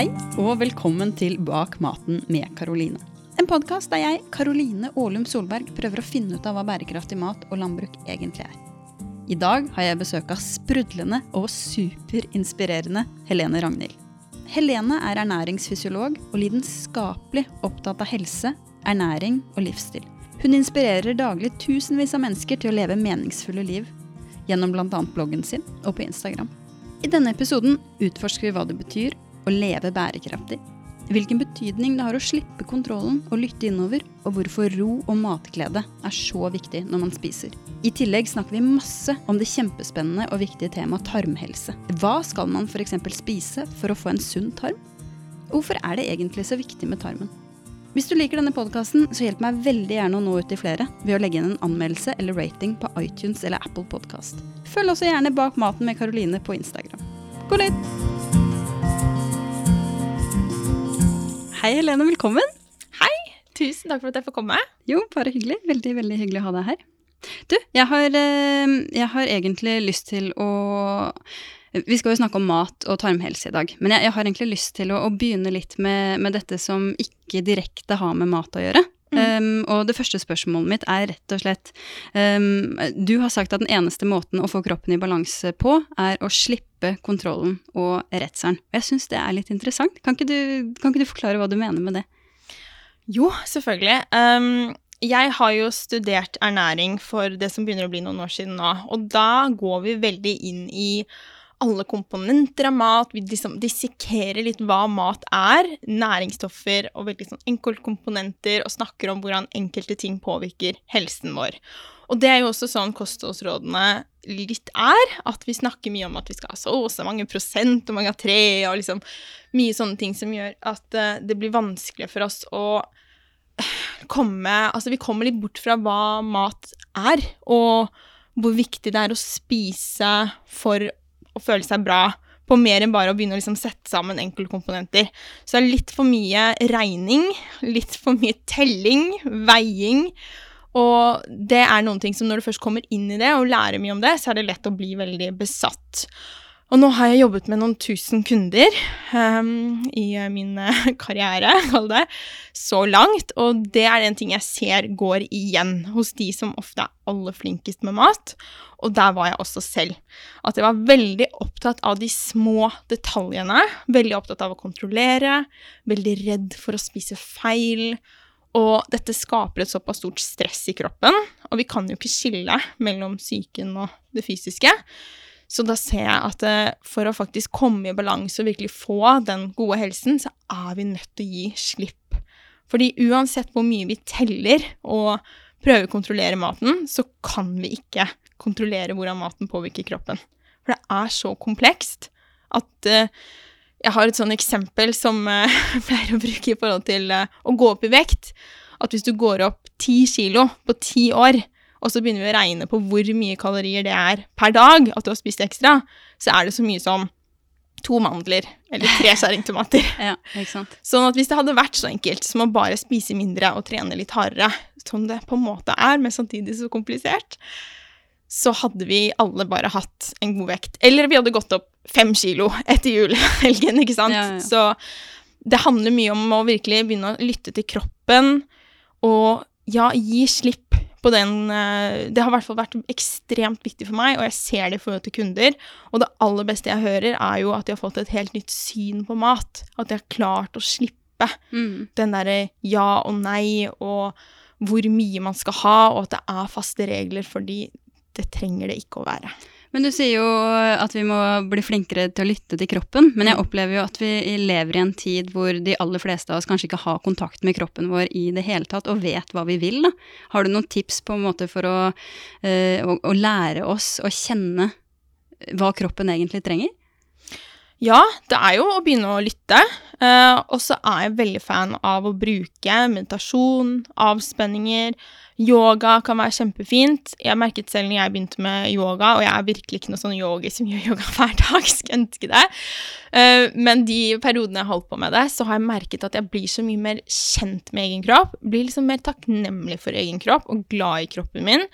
Hei, og velkommen til Bak maten med Karoline. En podkast der jeg, Karoline Aalum Solberg, prøver å finne ut av hva bærekraftig mat og landbruk egentlig er. I dag har jeg besøk av sprudlende og superinspirerende Helene Ragnhild. Helene er ernæringsfysiolog og lidenskapelig opptatt av helse, ernæring og livsstil. Hun inspirerer daglig tusenvis av mennesker til å leve meningsfulle liv, gjennom bl.a. bloggen sin og på Instagram. I denne episoden utforsker vi hva det betyr å leve bærekraftig, hvilken betydning det har å slippe kontrollen og lytte innover, og hvorfor ro og matglede er så viktig når man spiser. I tillegg snakker vi masse om det kjempespennende og viktige temaet tarmhelse. Hva skal man f.eks. spise for å få en sunn tarm? Hvorfor er det egentlig så viktig med tarmen? Hvis du liker denne podkasten, så hjelp meg veldig gjerne å nå ut til flere ved å legge inn en anmeldelse eller rating på iTunes eller Apple Podkast. Følg også gjerne Bak maten med Karoline på Instagram. God lytt! Hei, Helene. Velkommen. Hei! Tusen takk for at jeg får komme. Jo, bare hyggelig. Veldig, veldig hyggelig å ha deg her. Du, jeg har, eh, jeg har egentlig lyst til å Vi skal jo snakke om mat og tarmhelse i dag, men jeg, jeg har egentlig lyst til å, å begynne litt med, med, dette som ikke direkte har med mat å gjøre. Um, og det første spørsmålet mitt er rett og slett um, Du har sagt at den eneste måten å få kroppen i balanse på, er å slippe kontrollen og redselen. Og jeg syns det er litt interessant. Kan ikke, du, kan ikke, du, forklare hva du mener med det? Jo, selvfølgelig. Um, jeg har jo studert ernæring for det som begynner å bli noen år siden nå. Og da går vi veldig inn i alle komponenter av mat. Vi liksom dissekerer litt hva mat er. Næringsstoffer og veldig sånn enkeltkomponenter, og snakker om hvordan enkelte ting påvirker helsen vår. Og det er jo også sånn kostholdsrådene litt er, at vi snakker mye om at vi skal ha så og så mange prosent omega-3, og liksom mye sånne ting som gjør at uh, det blir vanskelig for oss å komme Altså, vi kommer litt bort fra hva mat er, og hvor viktig det er å spise for å føle seg bra på mer enn bare å begynne å liksom sette sammen enkeltkomponenter. Så det er litt for mye regning, litt for mye telling, veiing. Og det er noen ting som når du først kommer inn i det og lærer mye om det, så er det lett å bli veldig besatt. Og nå har jeg jobbet med noen tusen kunder um, i min uh, karriere, kall det, så langt. Og det er en ting jeg ser går igjen hos de som ofte er aller flinkest med mat. Og der var jeg også selv. At jeg var veldig opptatt av de små detaljene. Veldig opptatt av å kontrollere. Veldig redd for å spise feil. Og dette skaper et såpass stort stress i kroppen. Og vi kan jo ikke skille mellom psyken og det fysiske. Så da ser jeg at eh, for å faktisk komme i balanse og virkelig få den gode helsen, så er vi nødt til å gi slipp. Fordi uansett hvor mye vi teller og prøver å kontrollere maten, så kan vi ikke kontrollere hvordan maten påvirker kroppen. For det er så komplekst at uh, Jeg har et sånn eksempel som jeg pleier å i forhold til å gå opp i vekt. At hvis du går opp ti kilo på ti år, og så begynner vi å regne på hvor mye kalorier det er per dag at du har spist ekstra, så er det så mye som to mandler eller tre skjæringtomater. ja, ikke sant. Sånn at hvis det hadde vært så enkelt som å bare spise mindre og trene litt hardere, som det på en måte er, men samtidig så komplisert, så hadde vi alle bare hatt en god vekt. Eller vi hadde gått opp fem kilo etter julehelgen, ikke sant. Ja, ja. Så det handler mye om å virkelig begynne å lytte til kroppen, og ja, gi slipp på den eh, Det har i hvert fall vært ekstremt viktig for meg, og jeg ser det i forhold til kunder. Og det aller beste jeg hører, er jo at de har fått et helt nytt syn på mat. At de har klart å slippe mm. den derre ja og nei og hvor mye man skal ha, og at det er faste regler, fordi det trenger det ikke å være. Men du sier jo at vi må bli flinkere til å lytte til kroppen. Men jeg mm. opplever jo at vi lever i en tid hvor de aller fleste av oss kanskje ikke har kontakt med kroppen vår i det hele tatt, og vet hva vi vil. Da. Har du noen tips på en måte for å, uh, å, å lære oss å kjenne hva kroppen egentlig trenger? Ja, det er jo å begynne å lytte. Uh, og så er jeg veldig fan av å bruke meditasjon, avspenninger. Yoga kan være kjempefint. Jeg merket selv når jeg begynte med yoga, og jeg er virkelig ikke noe sånn yogi som gjør yoga hver dag, skulle ønske det. Uh, men de periodene jeg har holdt på med det, så har jeg merket at jeg blir så mye mer kjent med egen kropp. Blir liksom mer takknemlig for egen kropp og glad i kroppen min.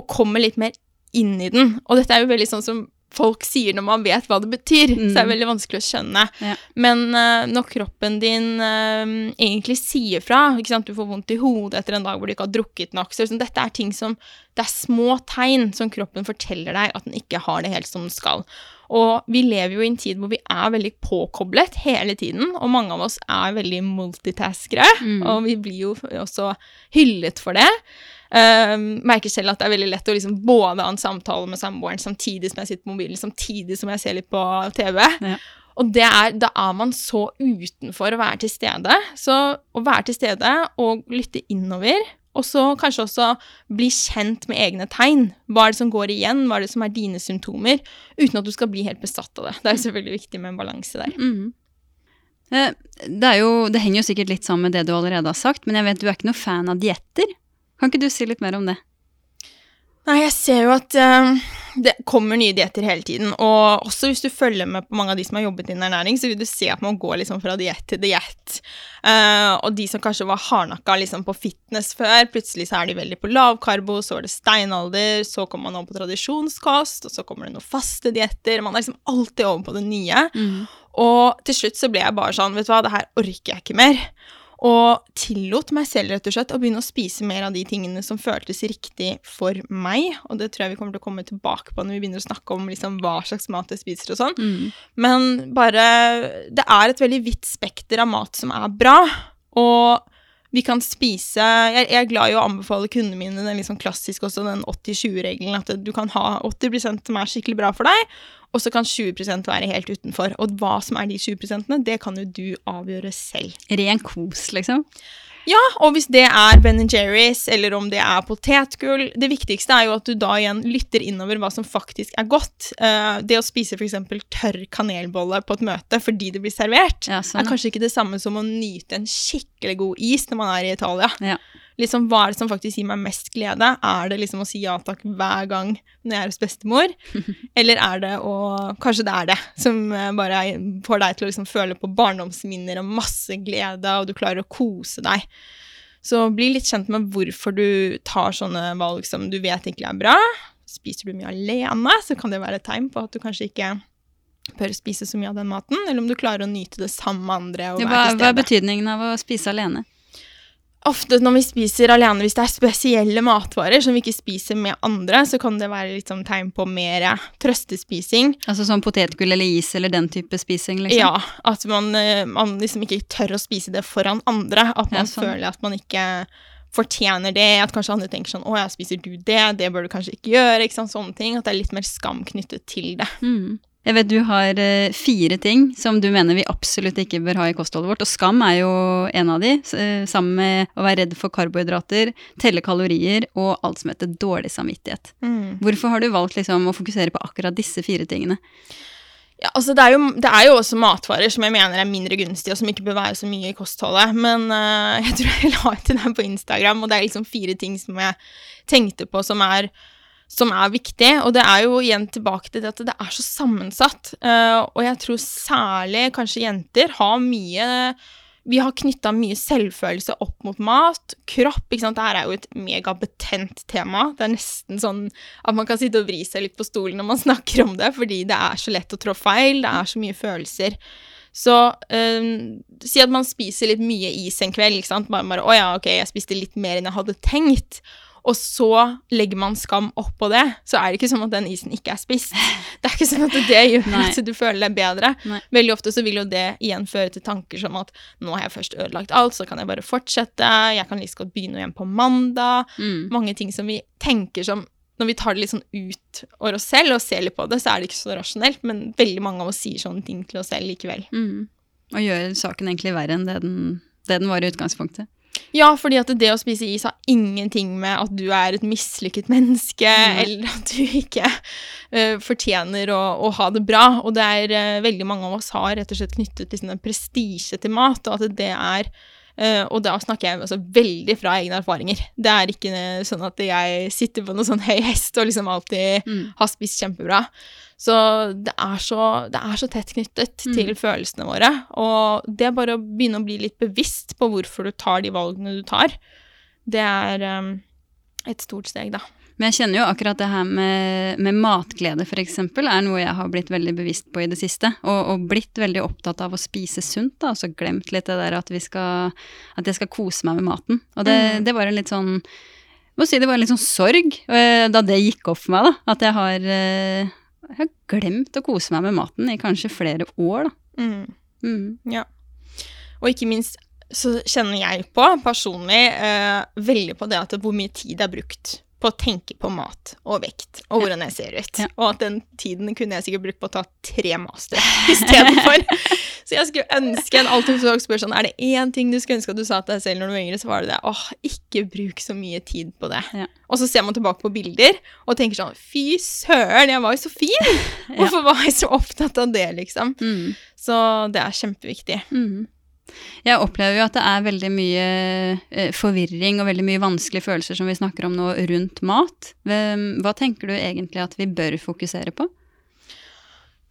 Og kommer litt mer inn i den. Og dette er jo veldig sånn som folk sier når man vet hva det betyr. Mm. Så det er veldig vanskelig å skjønne. Ja. Men uh, når kroppen din uh, egentlig sier fra, du får vondt i hodet etter en dag hvor du ikke har drukket nok, så liksom, dette er ting som Det er små tegn som kroppen forteller deg at den ikke har det helt som den skal. Og vi lever jo i en tid hvor vi er veldig påkoblet hele tiden, og mange av oss er veldig multitaskere, Mm. og vi blir jo også hyllet for det. Um, merker selv at det er veldig lett å liksom både ha en samtale med samboeren samtidig som jeg sitter på mobilen, samtidig som jeg ser litt på TV. Ja. Og det er, da er man så utenfor å være til stede. Så å være til stede og lytte innover, og så kanskje også bli kjent med egne tegn. Hva er det som går igjen, hva er det som er dine symptomer, uten at du skal bli helt besatt av det. Det er selvfølgelig viktig med en balanse der. Mm Eh, Det, jo, det henger jo sikkert litt sammen med det du allerede har sagt, men jeg vet du er ikke noe fan av dietter. Kan ikke du si litt mer om det? Nei, jeg ser jo at eh, det kommer nye dietter hele tiden. Og også hvis du følger med på mange av de som har jobbet innen ernæring, så vil du se at man går liksom fra diett til diett. Uh, og de som kanskje var hardnakka liksom på fitness før, plutselig så er de veldig på lavkarbo, så er det steinalder, så kommer man over på tradisjonskost, og så kommer det noen faste dietter. Man er liksom alltid over på det nye. Og til slutt så ble jeg bare sånn, vet du hva, det her orker jeg ikke mer. Og tillot meg selv rett og slett å begynne å spise mer av de tingene som føltes riktig for meg. Og det tror jeg vi kommer til å komme tilbake på når vi begynner å snakke om liksom hva slags mat jeg spiser og sånn. Mm. Men bare Det er et veldig vidt spekter av mat som er bra. Og vi kan spise Jeg, jeg er glad i å anbefale kundene mine den liksom klassiske også, den 80-20-regelen. At du kan ha 80 som er skikkelig bra for deg, og så kan 20% være helt utenfor. Og hva som er de 20% det kan jo du avgjøre selv. Ren kos, liksom. Ja, og hvis det er Ben Jerry's, eller om det er potetgull Det viktigste er jo at du da igjen lytter innover hva som faktisk er godt. Eh, det å spise f.eks. tørr kanelbolle på et møte fordi det blir servert, Ja, sånn, er kanskje ikke det samme som å nyte en skikkelig god is når man er i Italia. Ja. Liksom, Hva er det som faktisk gir meg mest glede? Er det liksom å si ja takk hver gang når jeg er hos bestemor? Eller er det å Kanskje det er det som eh, bare får deg til å liksom føle på barndomsminner og masse glede, og du klarer å kose deg. Så bli litt kjent med hvorfor du tar sånne valg som du vet egentlig er bra. Spiser du mye alene, så kan det være et tegn på at du kanskje ikke bør spise så mye av den maten, eller om du klarer å nyte det sammen med andre og Ja, være hva, til hva er betydningen av å spise alene? Ofte når vi spiser alene, hvis det er spesielle matvarer som vi ikke spiser med andre, så kan det være litt sånn tegn på mer trøstespising. Altså sånn potetgull eller is eller den type spising, liksom? Ja, at man, eh, man liksom ikke tør å spise det foran andre. At man Ja, sånn. føler at man ikke fortjener det. At kanskje andre tenker sånn 'Å ja, spiser du det? Det bør du kanskje ikke gjøre.' ikke sant, Sånne ting. At det er litt mer skam knyttet til det. Mm. Jeg vet du har eh, fire ting som du mener vi absolutt ikke bør ha i kostholdet vårt, og skam er jo en av de, eh, sammen med å være redd for karbohydrater, telle kalorier og alt som heter dårlig samvittighet. Hvorfor har du valgt liksom å fokusere på akkurat disse fire tingene? Ja, altså det er, jo, det er jo også matvarer som jeg mener er mindre gunstige, og som ikke bør være så mye i kostholdet. Men uh, jeg tror jeg la ut til deg på Instagram, og det er liksom fire ting som jeg tenkte på som er, som er viktig. Og det er jo igjen tilbake til det at det er så sammensatt. Eh, og jeg tror særlig kanskje jenter har mye vi har knytta mye selvfølelse opp mot mat, kropp. ikke sant? Dette er jo et megabetent tema. Det er nesten sånn at man kan sitte og vri seg litt på stolen når man snakker om det, fordi det er så lett å trå feil. Det er så mye følelser. Så øhm, si at man spiser litt mye is en kveld. ikke sant? Bare, bare 'Å ja, ok, jeg spiste litt mer enn jeg hadde tenkt'. Og så legger man skam oppå det, så er det ikke sånn at den isen ikke er spist. Det er ikke sånn at det gjør Nei. at du føler deg bedre. Nei. Veldig ofte så vil jo det igjen føre til tanker som at nå har jeg først ødelagt alt, så kan jeg bare fortsette, jeg kan like liksom godt begynne igjen på mandag. Mm. Mange ting som vi tenker som når vi tar det litt sånn ut over oss selv og ser litt på det, så er det ikke så rasjonelt, men veldig mange av oss sier sånne ting til oss selv likevel. Mm. Og gjør saken egentlig verre enn det den, det den var i utgangspunktet. Ja, fordi at det å spise is har ingenting med at du er et mislykket menneske, mm. eller at du ikke uh, fortjener å, å ha det bra. Og det er uh, veldig mange av oss har rett og slett knyttet liksom, prestisje til mat, og at det er og da snakker jeg altså veldig fra egne erfaringer. Det er ikke eh, sånn at jeg sitter på noen sånn høy hest og liksom alltid Mm. har spist kjempebra. Så det er så, det er så tett knyttet Mm. til følelsene våre. Og det er bare å begynne å bli litt bevisst på hvorfor du tar de valgene du tar. Det er um, et stort steg, da. Men jeg kjenner jo akkurat det her med, med matglede, f.eks., er noe jeg har blitt veldig bevisst på i det siste. Og, og blitt veldig opptatt av å spise sunt, da. så glemt litt det der at, vi skal, at jeg skal kose meg med maten. Og det, Mm. det var en litt sånn må si det var en litt sånn sorg eh, da det gikk opp for meg, da. At jeg har, eh, jeg har glemt å kose meg med maten i kanskje flere år, da. Mm. Mm. Og ikke minst så kjenner jeg på, personlig, eh, veldig på det at hvor mye tid jeg har brukt på å tenke på mat og vekt og hvordan jeg ser ut. Ja. Og at den tiden kunne jeg sikkert brukt på å ta tre master istedenfor. så jeg skulle ønske en alltid folk spør sånn Er det én ting du skulle ønske at du sa til deg selv når du var yngre, så var det det. Åh, ikke bruk så mye tid på det. Ja. Og så ser man tilbake på bilder og tenker sånn Fy søren, jeg var jo så fin! Hvorfor var jeg så opptatt av det, liksom? Mm. Så det er kjempeviktig. Mhm. Jeg opplever jo at det er veldig mye eh, forvirring og veldig mye vanskelige følelser som vi snakker om nå rundt mat. Hva tenker du egentlig at vi bør fokusere på?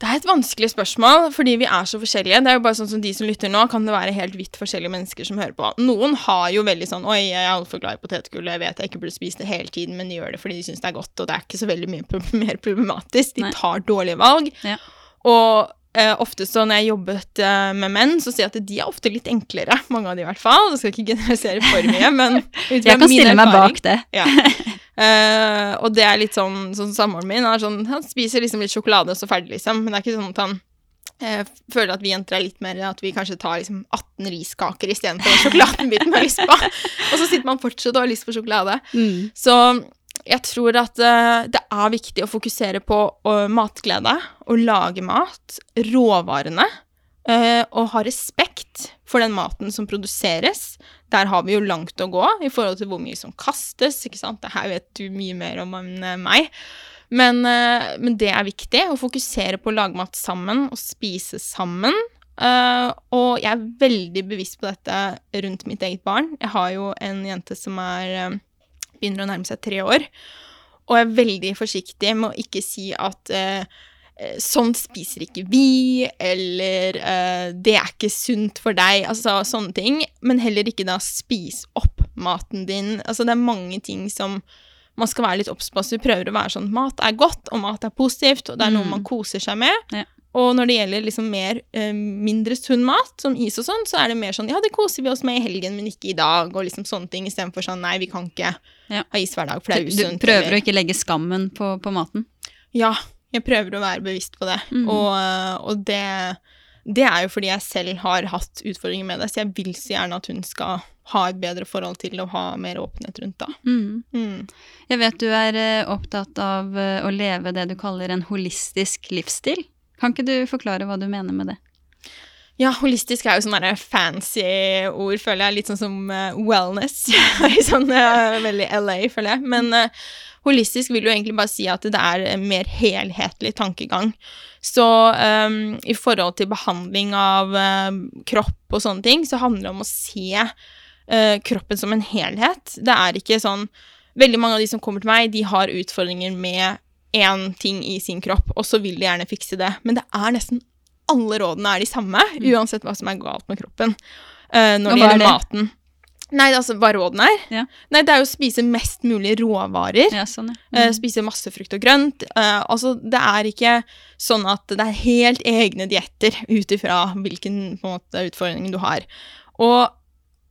Det er et vanskelig spørsmål, fordi vi er så forskjellige. Det er jo bare sånn som De som lytter nå, kan det være helt vidt forskjellige mennesker som hører på. Noen har jo veldig sånn Oi, jeg er altfor glad i potetgull, jeg vet jeg ikke burde spise det hele tiden, men de gjør det fordi de syns det er godt, og det er ikke så veldig mye mer problematisk. De tar dårlige valg. Ja. Og eh, ofte så når jeg jobbet uh, med menn, så sier jeg at de er ofte litt enklere. Mange av de i hvert fall. Jeg skal ikke generalisere for mye, men Jeg kan stille meg bak det. ja. Uh, og det er litt sånn Sånn samboeren min sånn Han spiser liksom litt sjokolade, og så ferdig, liksom. Men det er ikke sånn at han føler at vi jenter er litt mer At vi kanskje tar liksom 18 riskaker istedenfor den sjokoladenbiten man har lyst på. Og så sitter man fortsatt og har lyst på sjokolade. Mm. Så jeg tror at uh, det er viktig å fokusere på uh, matglede, å lage mat, råvarene, uh, og ha respekt for den maten som produseres. Der har vi jo langt å gå i forhold til hvor mye som kastes. ikke sant? Det her vet du mye mer om enn eh, meg. Men, men det er viktig å fokusere på å lage mat sammen og spise sammen. Og jeg er veldig bevisst på dette rundt mitt eget barn. Jeg har jo en jente som er begynner å nærme seg tre år. Og jeg er veldig forsiktig med å ikke si at eh, eh, sånn spiser ikke vi, eller eh, det er ikke sunt for deg, altså sånne ting. Men heller ikke da spis opp maten din. Altså det er mange ting som man skal være litt obs på. Så vi prøver å være sånn mat er godt, og mat er positivt, og det er noe Mm. man koser seg med. Ja. Og når det gjelder liksom mer, eh, mindre sunn mat, som is og sånn, så er det mer sånn ja, det koser vi oss med i helgen, men ikke i dag, og liksom sånne ting, istedenfor sånn nei, vi kan ikke Ja. ha is hver dag, for det er usunt. du prøver eller- å ikke legge skammen på, på maten. Ja, jeg prøver å være bevisst på det. Mhm. Og, eh, og det, det er jo fordi jeg selv har hatt utfordringer med det, så jeg vil så gjerne at hun skal ha et bedre forhold til og ha mer åpenhet rundt det. Mm. Mm. Jeg vet du er eh, opptatt av eh, å leve det du kaller en holistisk livsstil. Kan ikke du forklare hva du mener med det? Ja, holistisk er jo sånne fancy ord, føler jeg. Litt sånn som eh, wellness. sånn eh, veldig LA, føler jeg. Men uh, holistisk vil jo egentlig bare si at det er en mer helhetlig tankegang. Så um, i forhold til behandling av uh, kropp og sånne ting, så handler det om å se uh, kroppen som en helhet. Det er ikke sånn Veldig mange av de som kommer til meg, de har utfordringer med én ting i sin kropp, og så vil de gjerne fikse det. Men det er nesten alle rådene er de samme, uansett hva som er galt med kroppen. Uh, når det er gjelder maten. Nei, altså hva rådene er? Ja. Nei, det er jo å spise mest mulig råvarer. Ja, sånn, ja. eh, spise masse frukt og grønt. Uh, altså, det er ikke sånn at det er helt egne dietter ut ifra hvilken måte, utfordring du har. Og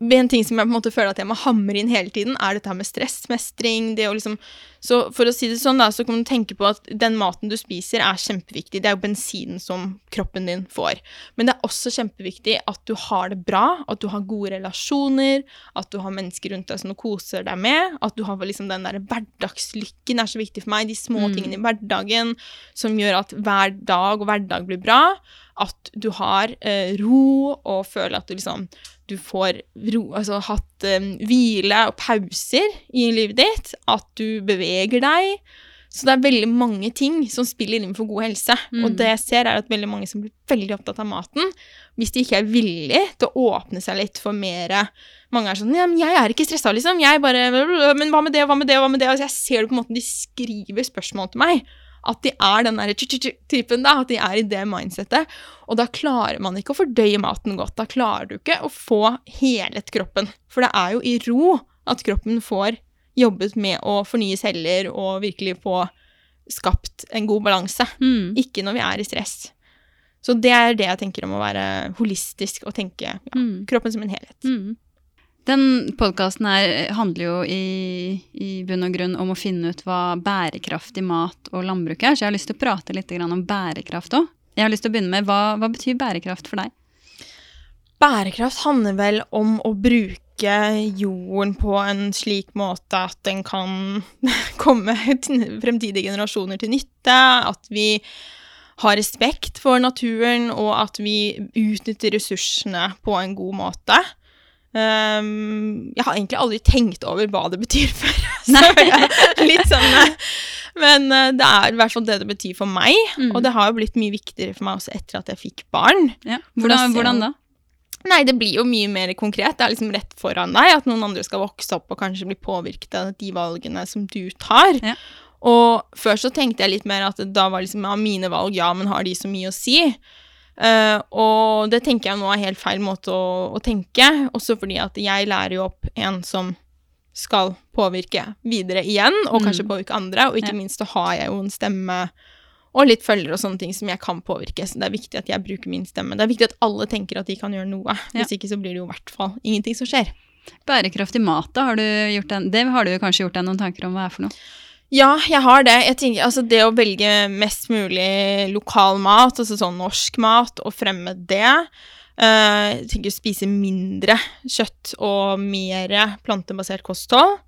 en ting som jeg på en måte føler at jeg må hamre inn hele tiden, er dette her med stressmestring. det å liksom, Så for å si det sånn, da, så kan du tenke på at den maten du spiser, er kjempeviktig. Det er jo bensinen som kroppen din får. Men det er også kjempeviktig at du har det bra, at du har gode relasjoner, at du har mennesker rundt deg som du koser deg med, at du har liksom den der hverdagslykken er så viktig for meg. De små Mm. tingene i hverdagen som gjør at hver dag og hverdag blir bra. At du har eh, ro og føler at du liksom du får ro, altså hatt um, hvile og pauser i livet ditt. At du beveger deg. Så det er veldig mange ting som spiller inn for god helse. Mm. Og det jeg ser, er at veldig mange som blir veldig opptatt av maten, hvis de ikke er villige til å åpne seg litt for mer Mange er sånn ja, men 'Jeg er ikke stressa, liksom. Jeg bare Men hva med det, hva med det, hva med det?' Altså, jeg ser det på en måte de skriver spørsmål til meg. At de er den der typen, da. At de er i det mindsettet. Og da klarer man ikke å fordøye maten godt. Da klarer du ikke å få helet kroppen. For det er jo i ro at kroppen får jobbet med å fornye celler og virkelig få skapt en god balanse. Mm. Ikke når vi er i stress. Så det er det jeg tenker om å være holistisk og tenke ja, Mm. kroppen som en helhet. Mm. Den podkasten handler jo i, i bunn og grunn om å finne ut hva bærekraftig mat og landbruk er, så jeg har lyst til å prate litt om bærekraft òg. Jeg har lyst til å begynne med hva, hva betyr bærekraft for deg? Bærekraft handler vel om å bruke jorden på en slik måte at den kan komme fremtidige generasjoner til nytte, at vi har respekt for naturen, og at vi utnytter ressursene på en god måte. Um, jeg har egentlig aldri tenkt over hva det betyr før. Litt sånn Men eh, det er i hvert fall det det betyr for meg. Mm. Og det har jo blitt mye viktigere for meg også etter at jeg fikk barn. Ja. Hvordan, hvordan da? Nei, det blir jo mye mer konkret. Det er liksom rett foran deg at noen andre skal vokse opp og kanskje bli påvirket av de valgene som du tar. Ja. Og før så tenkte jeg litt mer at da var liksom ja, mine valg, ja, men har de så mye å si? Eh, og det tenker jeg nå er helt feil måte å, å tenke, også fordi at jeg lærer jo opp en som skal påvirke videre igjen, og kanskje Mm. påvirke andre, og ikke Ja. minst så har jeg jo en stemme og litt følgere og sånne ting som jeg kan påvirke. Så det er viktig at jeg bruker min stemme. Det er viktig at alle tenker at de kan gjøre noe. Ja. Hvis ikke så blir det jo i hvert fall ingenting som skjer. Bærekraftig mat, da? Har du gjort en, det har du kanskje gjort deg noen tanker om hva er for noe? Ja, jeg har det. Jeg tenker, altså det å velge mest mulig lokal mat, altså sånn norsk mat, og fremme det. Eh, jeg tenker å spise mindre kjøtt og mer plantebasert kosthold.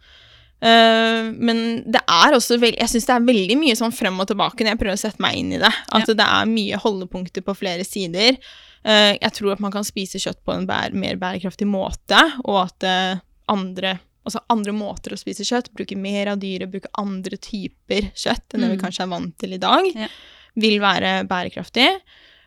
Uh, men det er også veld, jeg syns det er veldig mye sånn frem og tilbake når jeg prøver å sette meg inn i det. At det er mye holdepunkter på flere sider. Uh, jeg tror at man kan spise kjøtt på en bær, mer bærekraftig måte, og at andre, altså andre måter å spise kjøtt, bruke mer av dyret, bruke andre typer kjøtt enn det vi Mm. kanskje er vant til i dag, Ja. vil være bærekraftig.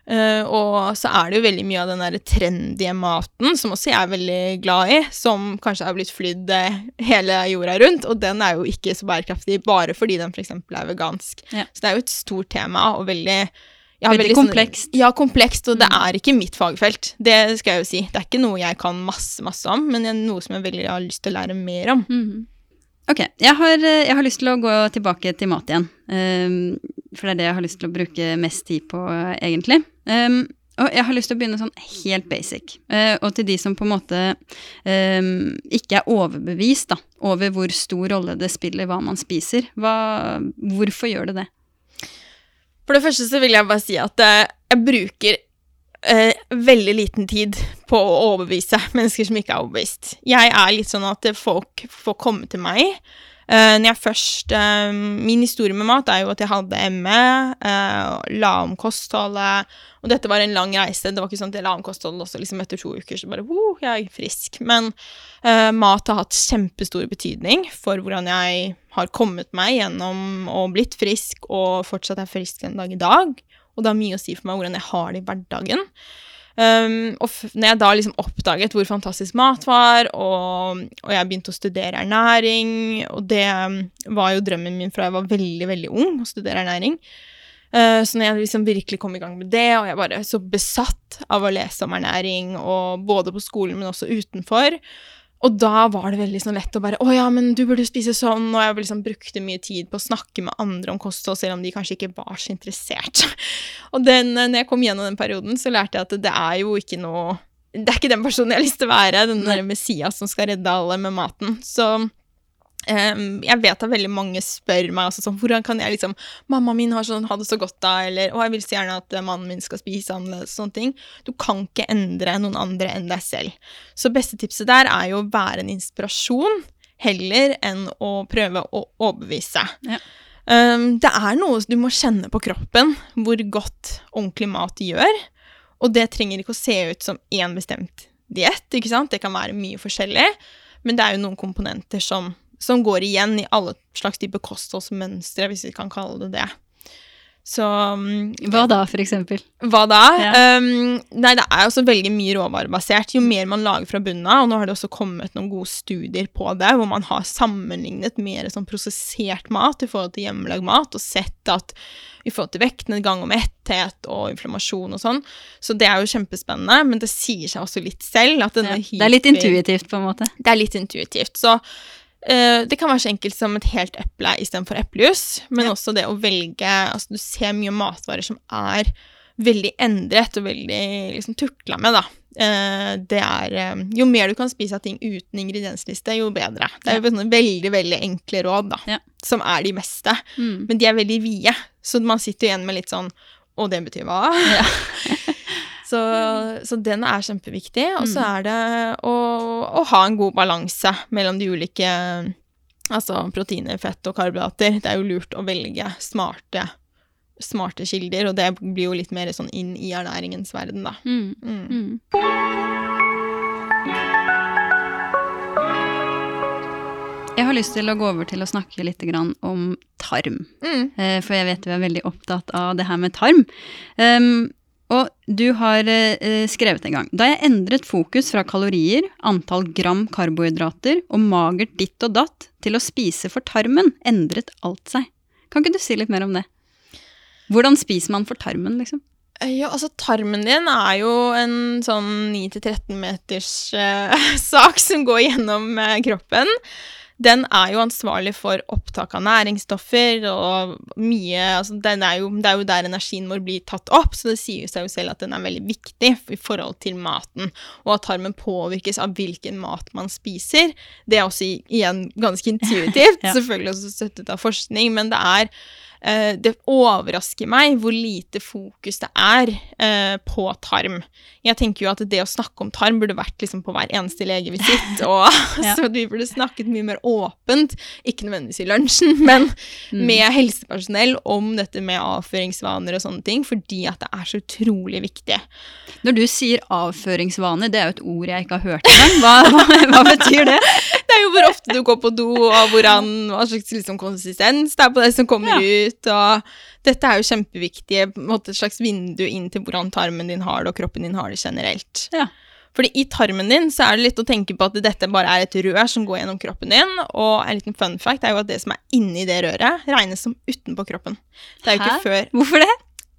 Uh, og så er det jo veldig mye av den der trendy maten, som også jeg er veldig glad i, som kanskje har blitt flydd eh, hele jorda rundt, og den er jo ikke så bærekraftig bare fordi den f.eks. er vegansk. Ja. Så det er jo et stort tema, og veldig jeg har Veldig sånn- ja, komplekst, og det Mm. er ikke mitt fagfelt. Det skal jeg jo si. Det er ikke noe jeg kan masse, masse om, men det er noe som jeg veldig har lyst til å lære mer om. Mhm. Ok, jeg har, eh, jeg har lyst til å gå tilbake til mat igjen. Um, for det er det jeg har lyst til å bruke mest tid på, eh, egentlig. Um, og jeg har lyst til å begynne sånn helt basic. Uh, og til de som på en måte um, ikke er overbevist da, over hvor stor rolle det spiller hva man spiser. Hva, hvorfor gjør det det? For det første så vil jeg bare si at eh, jeg bruker eh, veldig liten tid på å overbevise mennesker som ikke er overbevist. Jeg er litt sånn at folk får komme til meg. Eh, når jeg først uh, Min historie med mat er jo at jeg hadde ME, uh, la om kostholdet, og dette var en lang reise. Det var ikke sånn at jeg la om kostholdet også liksom etter to uker, så bare wow, jeg er frisk. Men eh, mat har hatt kjempestor betydning for hvordan jeg har kommet meg gjennom og blitt frisk, og fortsatt er frisk en dag i dag. Og det har mye å si for meg hvordan jeg har det i hverdagen. Um, og når jeg da liksom oppdaget hvor fantastisk mat var, og, og jeg begynte å studere ernæring, og det um, var jo drømmen min fra jeg var veldig, veldig ung, å studere ernæring. Uh, så når jeg liksom virkelig kom i gang med det, og jeg bare så besatt av å lese om ernæring, og både på skolen, men også utenfor, og da var det veldig sånn lett å bare Å ja, men du burde spise sånn. Og jeg liksom brukte mye tid på å snakke med andre om kosthold, selv om de kanskje ikke var så interessert. Og den, når jeg kom gjennom den perioden, så lærte jeg at det er jo ikke noe Det er ikke den personen jeg har lyst til å være, den der Messias som skal redde alle med maten. Så em, jeg vet at veldig mange spør meg også sånn Hvordan kan jeg liksom Mamma min har sånn, ha det så godt, da.' Eller 'Å, jeg vil så gjerne at eh, mannen min skal spise annerledes.' Sånne ting. Du kan ikke endre noen andre enn deg selv. Så beste tipset der er jo å være en inspirasjon heller enn å prøve å overbevise. Ja. Um, det er noe du må kjenne på kroppen, hvor godt ordentlig mat gjør. Og det trenger ikke å se ut som én bestemt diett, ikke sant? Det kan være mye forskjellig, men det er jo noen komponenter som, som går igjen i alle slags type kostholdsmønstre, hvis vi kan kalle det det. Så um, Hva da, for eksempel? hva da? Ja. Um, nei, det er også veldig mye råvarebasert. Jo mer man lager fra bunnen av, og nå har det også kommet noen gode studier på det, hvor man har sammenlignet mer sånn prosessert mat i forhold til hjemmelagd mat, og sett at i forhold til vektnedgang og metthet og inflammasjon og sånn. Så det er jo kjempespennende, men det sier seg også litt selv at denne Ja. Det er litt intuitivt, på en måte. det er litt intuitivt. Så Det kan være så enkelt som et helt eple istedenfor eplejus, men også det å velge altså Du ser mye matvarer som er veldig endret og veldig liksom tukla med, da. Eh, det er eh, Jo mer du kan spise av ting uten ingrediensliste, jo bedre. Det er jo sånne veldig, veldig enkle råd, da, Ja. som er de meste. Mm. Men de er veldig vide, så man sitter igjen med litt sånn Og det betyr hva? Ja. så, så den er kjempeviktig. Og så Mm. er det å, å ha en god balanse mellom de ulike Altså proteiner, fett og karbohydrater. Det er jo lurt å velge smarte, smarte kilder, og det blir jo litt mer sånn inn i ernæringens verden, da. Mm. Mm. Mm. Jeg har lyst til å gå over til å snakke litt grann om tarm. Mm. Eh, For jeg vet vi er veldig opptatt av det her med tarm. Um, og du har eh, skrevet en gang Da jeg endret fokus fra kalorier, antall gram karbohydrater og magert ditt og datt til å spise for tarmen, endret alt seg. Kan ikke du si litt mer om det? Hvordan spiser man for tarmen, liksom? Ja, altså tarmen din er jo en sånn 9-13 meters eh, sak som går gjennom eh, kroppen. Den er jo ansvarlig for opptak av næringsstoffer og mye altså den er jo, Det er jo der energien vår blir tatt opp, så det sier seg jo selv at den er veldig viktig i forhold til maten. Og at tarmen påvirkes av hvilken mat man spiser. Det er også igjen ganske intuitivt, Ja. selvfølgelig også støttet av forskning, men det er det overrasker meg hvor lite fokus det er eh, på tarm. Jeg tenker jo at det å snakke om tarm burde vært liksom på hver eneste legevisitt, og Ja. så vi burde snakket mye mer åpent, ikke nødvendigvis i lunsjen, men Mm. med helsepersonell om dette med avføringsvaner og sånne ting, fordi at det er så utrolig viktig. Når du sier avføringsvaner, det er jo et ord jeg ikke har hørt engang. Hva, hva, hva betyr det? Det er jo hvor ofte du går på do, og hvordan, hva slags liksom, konsistens det er på det som kommer ut. Og Dette er jo kjempeviktig, måte et slags vindu inn til hvordan tarmen din har det, og kroppen din har det generelt. Ja. Fordi i tarmen din så er det litt å tenke på at dette bare er et rør som går gjennom kroppen din, og en liten fun fact er jo at det som er inni det røret, regnes som utenpå kroppen. Det er jo ikke Hæ? før Hvorfor det?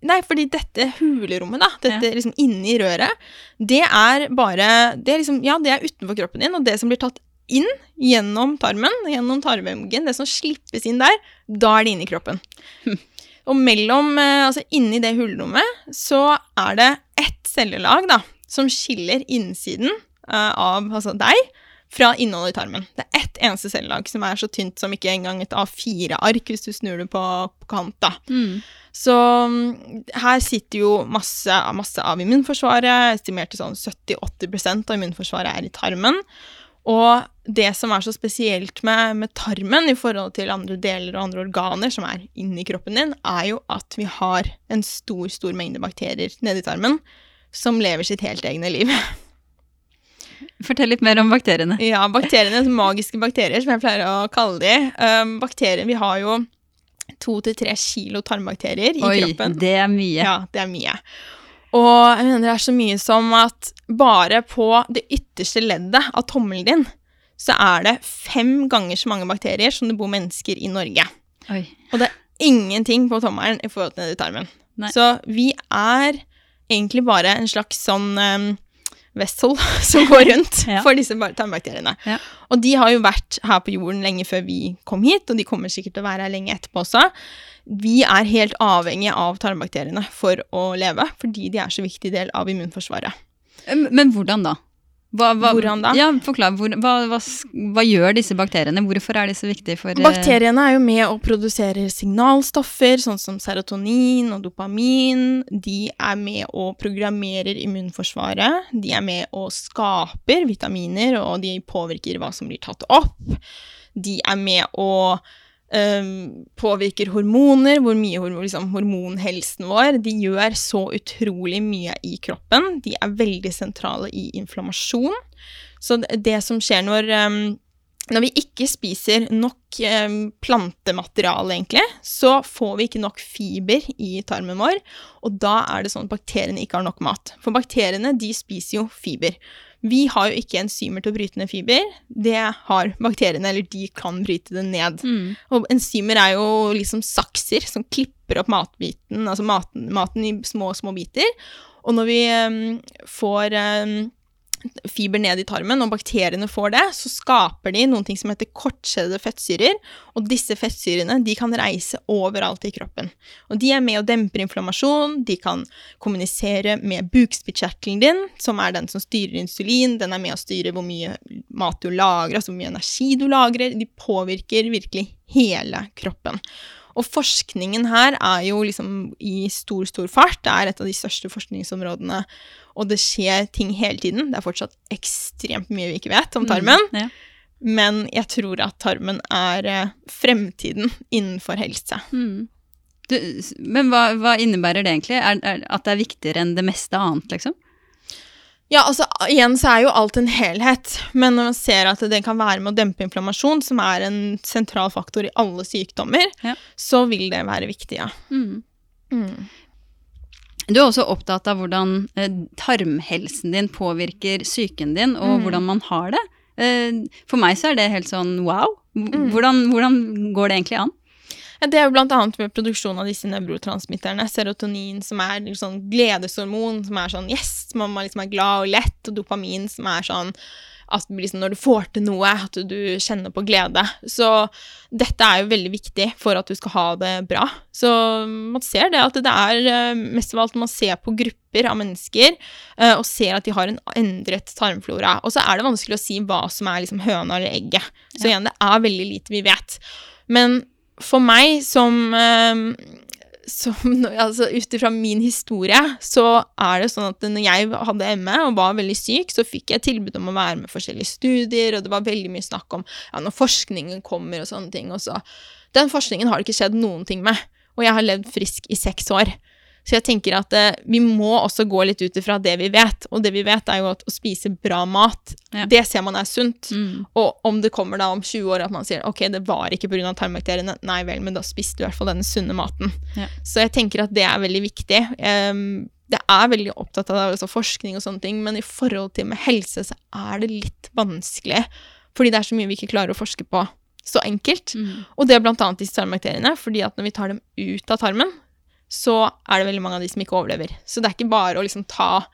Nei, fordi dette hulerommet, da, dette liksom inni røret, det er bare Det er liksom, ja, det er utenfor kroppen din, og det som blir tatt inn gjennom tarmen, gjennom tarmveggen, det som slippes inn der, da er det inni kroppen. Og mellom, eh, altså inni det hullrommet så er det ett cellelag, da, som skiller innsiden eh, av altså deg fra innholdet i tarmen. Det er ett eneste cellelag som er så tynt som ikke engang et A4-ark hvis du snur det på, på kant, da. Mm. Så mm, her sitter jo masse, masse av immunforsvaret. Estimert til sånn 70-80% av immunforsvaret er i tarmen. Og det som er så spesielt med, med tarmen i forhold til andre deler og andre organer som er inni kroppen din, er jo at vi har en stor, stor mengde bakterier nedi tarmen som lever sitt helt egne liv. Fortell litt mer om bakteriene. Ja, bakteriene, magiske bakterier, som jeg pleier å kalle de. Um, bakterier, Vi har jo to til tre kilo tarmbakterier i Oi, kroppen. det er mye. Ja, det er mye. Og jeg mener det er så mye som at bare på det ytterste leddet av tommelen din, så er det fem ganger så mange bakterier som det bor mennesker i Norge. Oi. Og det er ingenting på tommelen i forhold til nedi tarmen. Nei. Så vi er egentlig bare en slags sånn um, vessel som går rundt Ja. for disse tarmbakteriene. Ja. Og de har jo vært her på jorden lenge før vi kom hit, og de kommer sikkert til å være her lenge etterpå også. Vi er helt avhengige av tarmbakteriene for å leve, fordi de er så viktig del av immunforsvaret. Men hvordan da? Hva, hva, Hvordan da? Ja, Forklar. Hvor, hva, hva, gjør disse bakteriene? Hvorfor er de så viktige for eh, Bakteriene er jo med å produsere signalstoffer, sånn som serotonin og dopamin. De er med og programmerer immunforsvaret. De er med og skaper vitaminer, og de påvirker hva som blir tatt opp. De er med og øhm, påvirker hormoner, hvor mye liksom, hormonhelsen vår. De gjør så utrolig mye i kroppen. De er veldig sentrale i inflammasjon. Så det, som skjer når um, når vi ikke spiser nok eh, plantemateriale, egentlig, så får vi ikke nok fiber i tarmen vår, og da er det sånn at bakteriene ikke har nok mat. For bakteriene, de spiser jo fiber. Vi har jo ikke enzymer til å bryte ned fiber. Det har bakteriene, eller de kan bryte det ned. Mm. Og enzymer er jo liksom sakser som klipper opp matbiten, altså maten, maten i små, små biter. Og når vi um, får em, fiber ned i tarmen, og bakteriene får det, så skaper de noen ting som heter kortskjedede fettsyrer. Og disse fettsyrene de kan reise overalt i kroppen. Og de er med og demper inflammasjon, de kan kommunisere med bukspyttkjertelen din, som er den som styrer insulin, den er med og styre hvor mye mat du lagrer, altså hvor mye energi du lagrer. De påvirker virkelig hele kroppen. Og forskningen her er jo liksom i stor, stor fart. Det er et av de største forskningsområdene, og det skjer ting hele tiden. Det er fortsatt ekstremt mye vi ikke vet om tarmen. Mm, ja. Men jeg tror at tarmen er eh, fremtiden innenfor helse. Mm. Du, men hva, hva, innebærer det egentlig? Er, er, at det er viktigere enn det meste annet, liksom? Ja, altså igjen så er jo alt en helhet, men når man ser at det kan være med å dempe inflammasjon, som er en sentral faktor i alle sykdommer, ja. så vil det være viktig, ja. Mm. Mm. Du er også opptatt av hvordan eh, tarmhelsen din påvirker psyken din, og mm. hvordan man har det. Eh, for meg så er det helt sånn wow. Mm. Hvordan, hvordan går det egentlig an? Det er jo annet med produksjon av disse nevrotransmitterne. Serotonin, som er liksom gledeshormon, som er sånn yes, man liksom er glad og lett, og dopamin, som er sånn at liksom når du får til noe, at du kjenner på glede. Så dette er jo veldig viktig for at du skal ha det bra. Så man ser det at det er eh, mest av alt man ser på grupper av mennesker eh, og ser at de har en endret tarmflora. Og så er det vanskelig å si hva som er liksom høna eller egget. Så igjen, det er veldig lite vi vet. Men for meg som, ehm, som altså Ut ifra min historie, så er det sånn at når jeg hadde ME og var veldig syk, så fikk jeg tilbud om å være med forskjellige studier, og det var veldig mye snakk om ja, når forskningen kommer og sånne ting. Og så. Den forskningen har det ikke skjedd noen ting med. Og jeg har levd frisk i seks år. Så jeg tenker at eh, vi må også gå litt ut ifra det vi vet. Og det vi vet, er jo at å spise bra mat, ja. det ser man er sunt. Mm. Og om det kommer da om 20 år at man sier ok, det var ikke pga. tarmbakteriene, nei vel, men da spiste du i hvert fall denne sunne maten. Ja. Så jeg tenker at det er veldig viktig. Um, det er veldig opptatt av altså forskning og sånne ting, men i forhold til med helse så er det litt vanskelig. Fordi det er så mye vi ikke klarer å forske på så enkelt. Mm. Og det er blant annet disse tarmbakteriene, fordi at når vi tar dem ut av tarmen, så er det veldig mange av de som ikke overlever. Så det er ikke bare å liksom ta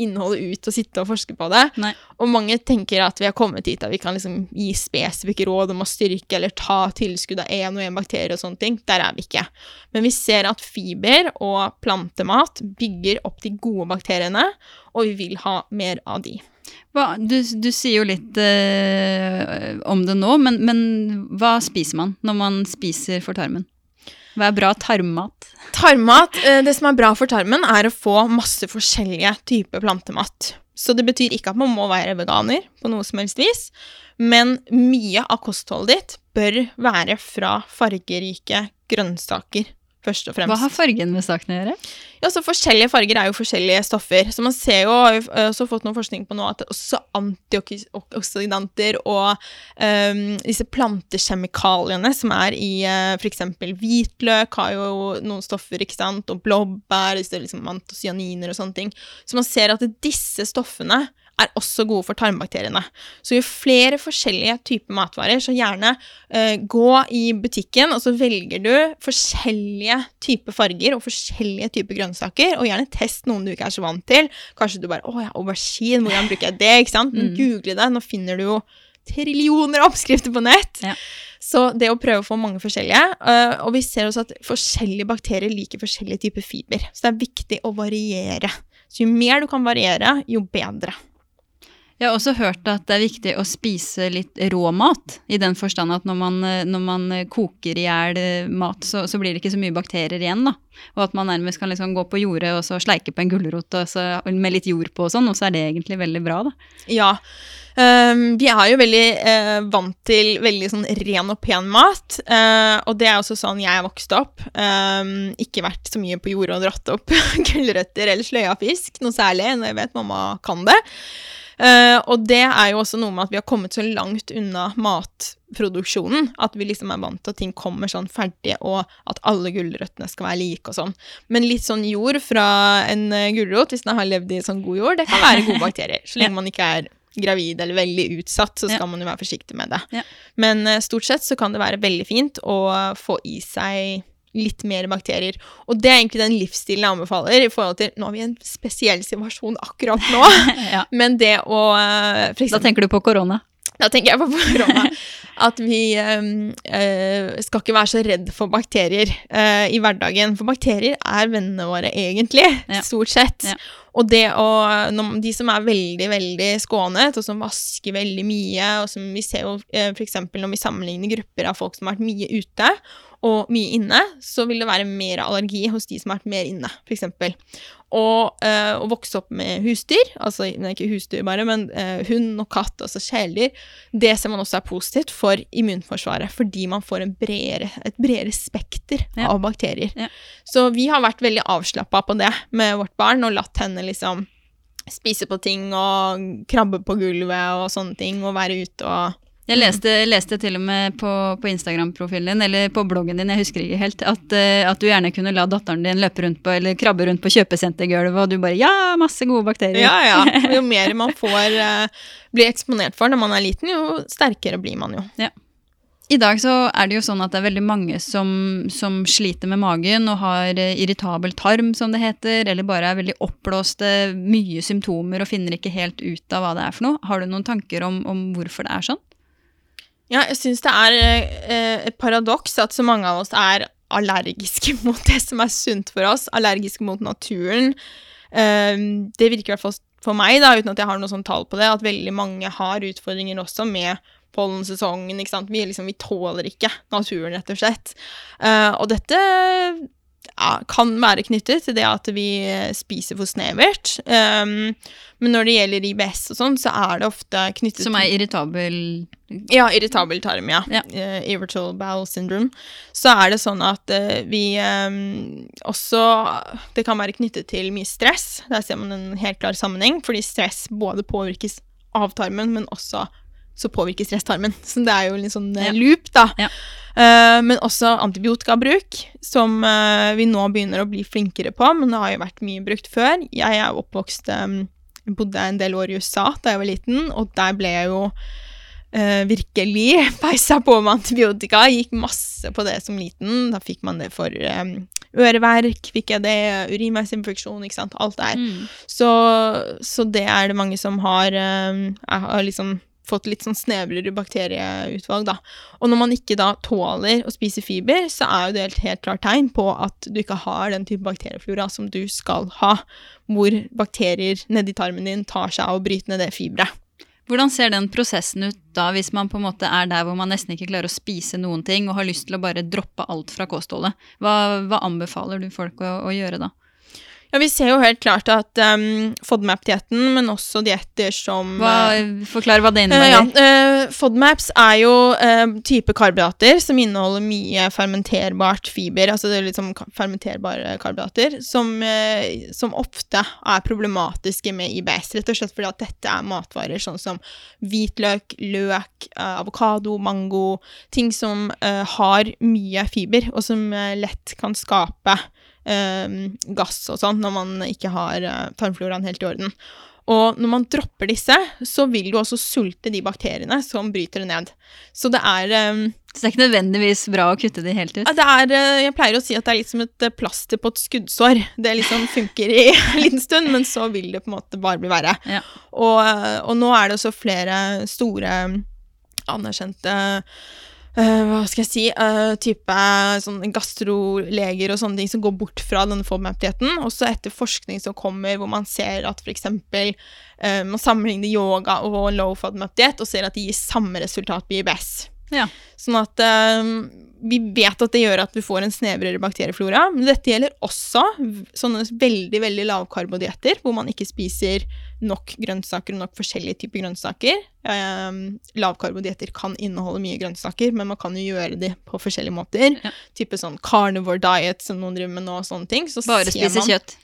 innholdet ut og sitte og forske på det. Nei. Og mange tenker at vi har kommet dit at vi kan liksom gi spesifikke råd om å styrke eller ta tilskudd av én og én bakterie og sånne ting. Der er vi ikke. Men vi ser at fiber og plantemat bygger opp de gode bakteriene, og vi vil ha mer av de. Hva, du, du, sier jo litt øh, om det nå, men, men hva spiser man når man spiser for tarmen? Hva er bra tarmmat? Tarmmat, eh, Det som er bra for tarmen, er å få masse forskjellige typer plantemat. Så det betyr ikke at man må være veganer på noe som helst vis, men mye av kostholdet ditt bør være fra fargerike grønnsaker først og fremst. Hva har fargen med saken å gjøre? Ja, så Forskjellige farger er jo forskjellige stoffer. Så man ser jo, har jo også fått noe forskning på nå at også antioksidanter og um, disse plantekjemikaliene som er i uh, f.eks. hvitløk, har jo noen stoffer, ikke sant, og blåbær, disse liksom antocyaniner og sånne ting. Så man ser at disse stoffene er også gode for tarmbakteriene. Så jo flere forskjellige typer matvarer, så gjerne uh, gå i butikken, og så velger du forskjellige typer farger og forskjellige typer grønnsaker, og gjerne test noen du ikke er så vant til. Kanskje du bare 'Å ja, aubergine, hvordan bruker jeg det?' ikke sant? Mm. Google det. Nå finner du jo trillioner oppskrifter på nett. Ja. Så det å prøve å få mange forskjellige. Uh, og vi ser også at forskjellige bakterier liker forskjellige typer fiber. Så det er viktig å variere. Så jo mer du kan variere, jo bedre. Jeg har også hørt at det er viktig å spise litt rå mat, i den forstand at når man, når man koker i hjel mat, så, så, blir det ikke så mye bakterier igjen. da. Og at man nærmest kan liksom gå på jordet og så sleike på en gulrot med litt jord på og sånn, og så er det egentlig veldig bra, da. Ja. Um, vi er jo veldig uh, vant til veldig sånn ren og pen mat, uh, og det er også sånn jeg vokste opp. Um, ikke vært så mye på jordet og dratt opp gulrøtter eller sløya fisk, noe særlig, når jeg vet mamma kan det. Uh, og det er jo også noe med at vi har kommet så langt unna matproduksjonen at vi liksom er vant til at ting kommer sånn ferdig, og at alle gulrøttene skal være like og sånn. Men litt sånn jord fra en uh, gulrot, hvis den har levd i sånn god jord, det kan være gode bakterier. Så lenge man ikke er gravid eller veldig utsatt, så skal ja. man jo være forsiktig med det. Ja. Men uh, stort sett så kan det være veldig fint å få i seg litt mer bakterier. Og det er egentlig den livsstilen jeg anbefaler. i forhold til, Nå har vi en spesiell situasjon akkurat nå, ja. men det å eh, for Da tenker du på korona? Da tenker jeg på korona. At vi eh, skal ikke være så redd for bakterier øh, i hverdagen. For bakterier er vennene våre, egentlig. Ja. Stort sett. Ja. Og det å De som er veldig, veldig skånet, og som vasker veldig mye, og som vi ser jo f.eks. når vi sammenligner grupper av folk som har vært mye ute og mye inne, så vil det være mer allergi hos de som har vært mer inne, f.eks. Og øh, å vokse opp med husdyr, altså ikke husdyr bare, men øh, hund og katt, altså kjæledyr, det ser man også er positivt for immunforsvaret, fordi man får en bredere, et bredere spekter Ja. av bakterier. Ja. Så vi har vært veldig avslappa på det med vårt barn, og latt henne liksom spise på ting og krabbe på gulvet og sånne ting, og være ute og Jeg leste, leste til og med på, på Instagram-profilen din, eller på bloggen din, jeg husker ikke helt, at, eh, at du gjerne kunne la datteren din løpe rundt på, eller krabbe rundt på kjøpesentergulvet, og du bare ja, masse gode bakterier. Ja, ja. Jo mer man får uh, bli eksponert for når man er liten, jo sterkere blir man jo. I dag så er det jo sånn at det er veldig mange som, som sliter med magen og har eh, irritabel tarm, som det heter, eller bare er veldig oppblåste, mye symptomer og finner ikke helt ut av hva det er for noe. Har du noen tanker om, om hvorfor det er sånn? Ja, jeg syns det er eh, et paradoks at så mange av oss er allergiske mot det som er sunt for oss, allergiske mot naturen. Eh, det virker i hvert fall for meg, da, uten at jeg har noe sånn tall på det, at veldig mange har utfordringer også med pollensesongen. ikke sant? Vi, liksom, vi tåler ikke naturen, rett og slett. Eh, og dette ja, kan være knyttet til det at vi spiser for snevert. Um, men når det gjelder IBS og sånn, så er det ofte knyttet Som er irritabel ja, irritabel tarm, ja. Ja. Uh, irritable bowel syndrome. Så er det sånn at uh, vi um, også Det kan være knyttet til mye stress. Der ser man en helt klar sammenheng, fordi stress både påvirkes av tarmen, men også så påvirker stress tarmen. Så det er jo en sånn eh, Ja. loop, da. Ja. Uh, men også antibiotikabruk, som uh, vi nå begynner å bli flinkere på, men det har jo vært mye brukt før. Jeg er oppvokst um, bodde en del år i USA da jeg var liten, og der ble jeg jo uh, virkelig peisa på med antibiotika. Gikk masse på det som liten. Da fikk man det for um, øreverk, fikk jeg det, urinveisinfeksjon, ikke sant. Alt det her. mm. Så, så det er det mange som har, um, jeg har liksom fått litt sånn snevrere bakterieutvalg, da. Og når man ikke da tåler å spise fiber, så er jo det et helt klart tegn på at du ikke har den type bakterieflora som du skal ha, hvor bakterier nedi tarmen din tar seg av å bryte ned det fiberet. Hvordan ser den prosessen ut da, hvis man på en måte er der hvor man nesten ikke klarer å spise noen ting, og har lyst til å bare droppe alt fra kostholdet? Hva, hva anbefaler du folk å, å gjøre da? Ja, vi ser jo helt klart at um, FODMAP-dietten, men også dietter som Hva, eh, forklar hva det innebærer. Uh, ja, uh, FODMAPs er jo uh, type karbohydrater som inneholder mye fermenterbart fiber, altså det er liksom fermenterbare karbohydrater, som, eh, som ofte er problematiske med IBS, rett og slett fordi at dette er matvarer sånn som hvitløk, løk, eh, avokado, mango, ting som eh, har mye fiber, og som eh, lett kan skape eh, gass og sånn når man ikke har eh, tarmfloraen helt i orden. Og når man dropper disse, så vil du også sulte de bakteriene som bryter det ned. Så det er, eh, Så det er ikke nødvendigvis bra å kutte de helt ut? det er eh, Jeg pleier å si at det er litt som et eh, plaster på et skuddsår. Det liksom funker i en liten stund, men så vil det på en måte bare bli verre. Ja. Og, og nå er det også flere store anerkjente hva skal jeg si, eh, type sånn gastroleger og sånne ting som går bort fra denne FODMAP-dietten. Også etter forskning som kommer hvor man ser at f.eks. Uh, man sammenligner yoga og low FODMAP-diett og ser at det gir samme resultat på IBS. Ja. Sånn at eh, vi vet at det gjør at vi får en snevrere bakterieflora. Men dette gjelder også sånne veldig veldig lavkarbodietter, hvor man ikke spiser nok grønnsaker og nok forskjellige typer grønnsaker. Um, lavkarbodietter kan inneholde mye grønnsaker, men man kan jo gjøre de på forskjellige måter. Ja. Type sånn carnivore diet som noen driver med nå, og sånne ting. Så Bare spise kjøtt?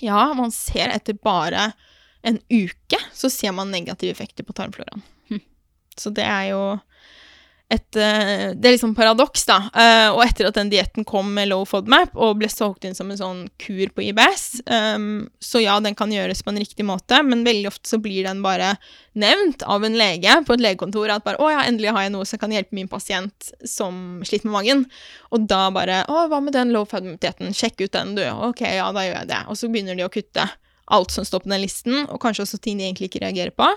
Ja, man ser etter bare en uke, så ser man negative effekter på tarmfloraen. Hm. Så det er jo et eh, Det er liksom paradoks, da. Eh, og etter at den dietten kom med low FODMAP og ble solgt inn som en sånn kur på IBS, um, så ja, den kan gjøres på en riktig måte, men veldig ofte så blir den bare nevnt av en lege på et legekontor at bare 'Å ja, endelig har jeg noe som kan hjelpe min pasient som sliter med magen'. Og da bare 'Å, hva med den low FODMAP-dietten? Sjekk ut den, du.' Ok, ja, da gjør jeg det. Og så begynner de å kutte alt som står på den listen, og kanskje også ting de egentlig ikke reagerer på.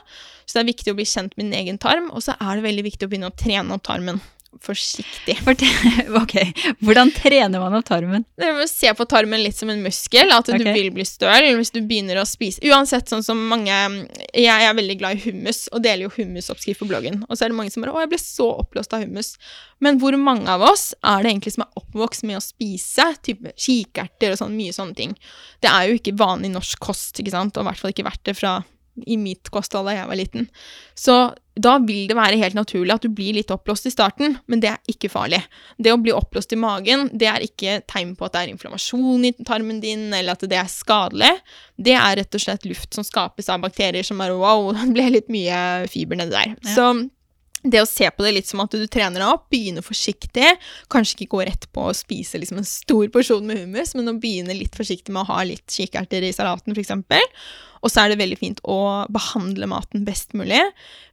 Så det er viktig å bli kjent med din egen tarm, og så er det veldig viktig å begynne å trene opp tarmen forsiktig. ok, Hvordan trener man opp tarmen? Se på tarmen litt som en muskel, at okay. du vil bli støl hvis du begynner å spise. Uansett, sånn som mange Jeg er veldig glad i hummus, og deler jo hummusoppskrift på bloggen. Og så er det mange som bare 'Å, jeg ble så oppblåst av hummus'. Men hvor mange av oss er det egentlig som er oppvokst med å spise type kikerter og sånn, mye sånne ting? Det er jo ikke vanlig norsk kost, ikke sant, og i hvert fall ikke vært det fra i mitt kosthold da jeg var liten. Så da vil det være helt naturlig at du blir litt oppblåst i starten, men det er ikke farlig. Det å bli oppblåst i magen, det er ikke tegn på at det er inflammasjon i tarmen din, eller at det er skadelig. Det er rett og slett luft som skapes av bakterier som bare wow, det ble litt mye fiber nedi der. Ja. Så det å se på det litt som at du trener deg opp, begynne forsiktig, kanskje ikke gå rett på å spise liksom en stor porsjon med hummus, men å begynne litt forsiktig med å ha litt kikerter i salaten, f.eks. Og så er det veldig fint å behandle maten best mulig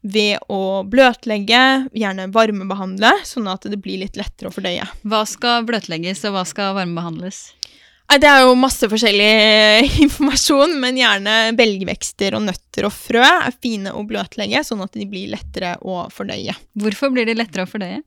ved å bløtlegge, gjerne varmebehandle, sånn at det blir litt lettere å fordøye. Hva skal bløtlegges, og hva skal varmebehandles? Det er jo masse forskjellig informasjon, men gjerne belgvekster og nøtter og frø er fine å bløtlegge, sånn at de blir lettere å fordøye. Hvorfor blir de lettere å fordøye?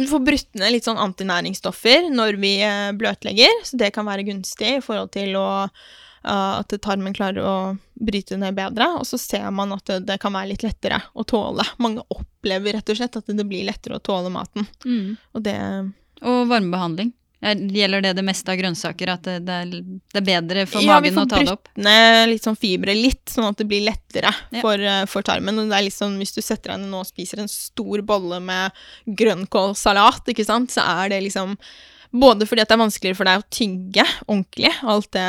Du får brutt ned litt sånn antinæringsstoffer når vi eh, bløtlegger, så det kan være gunstig i forhold til å, uh, at tarmen klarer å bryte ned bedre. Og så ser man at det, det, kan være litt lettere å tåle. Mange opplever rett og slett at det blir lettere å tåle maten. Mm. Og det Og varmebehandling? Gjelder det det meste av grønnsaker, at det, det, er, det bedre for ja, magen å ta det opp? Ja, vi får brutt ned litt sånn fibre litt, sånn at det blir lettere ja. for, uh, for, tarmen. Og det er liksom, hvis du setter deg ned nå og spiser en stor bolle med grønnkålsalat, ikke sant, så er det liksom Både fordi det er vanskeligere for deg å tygge ordentlig, alt det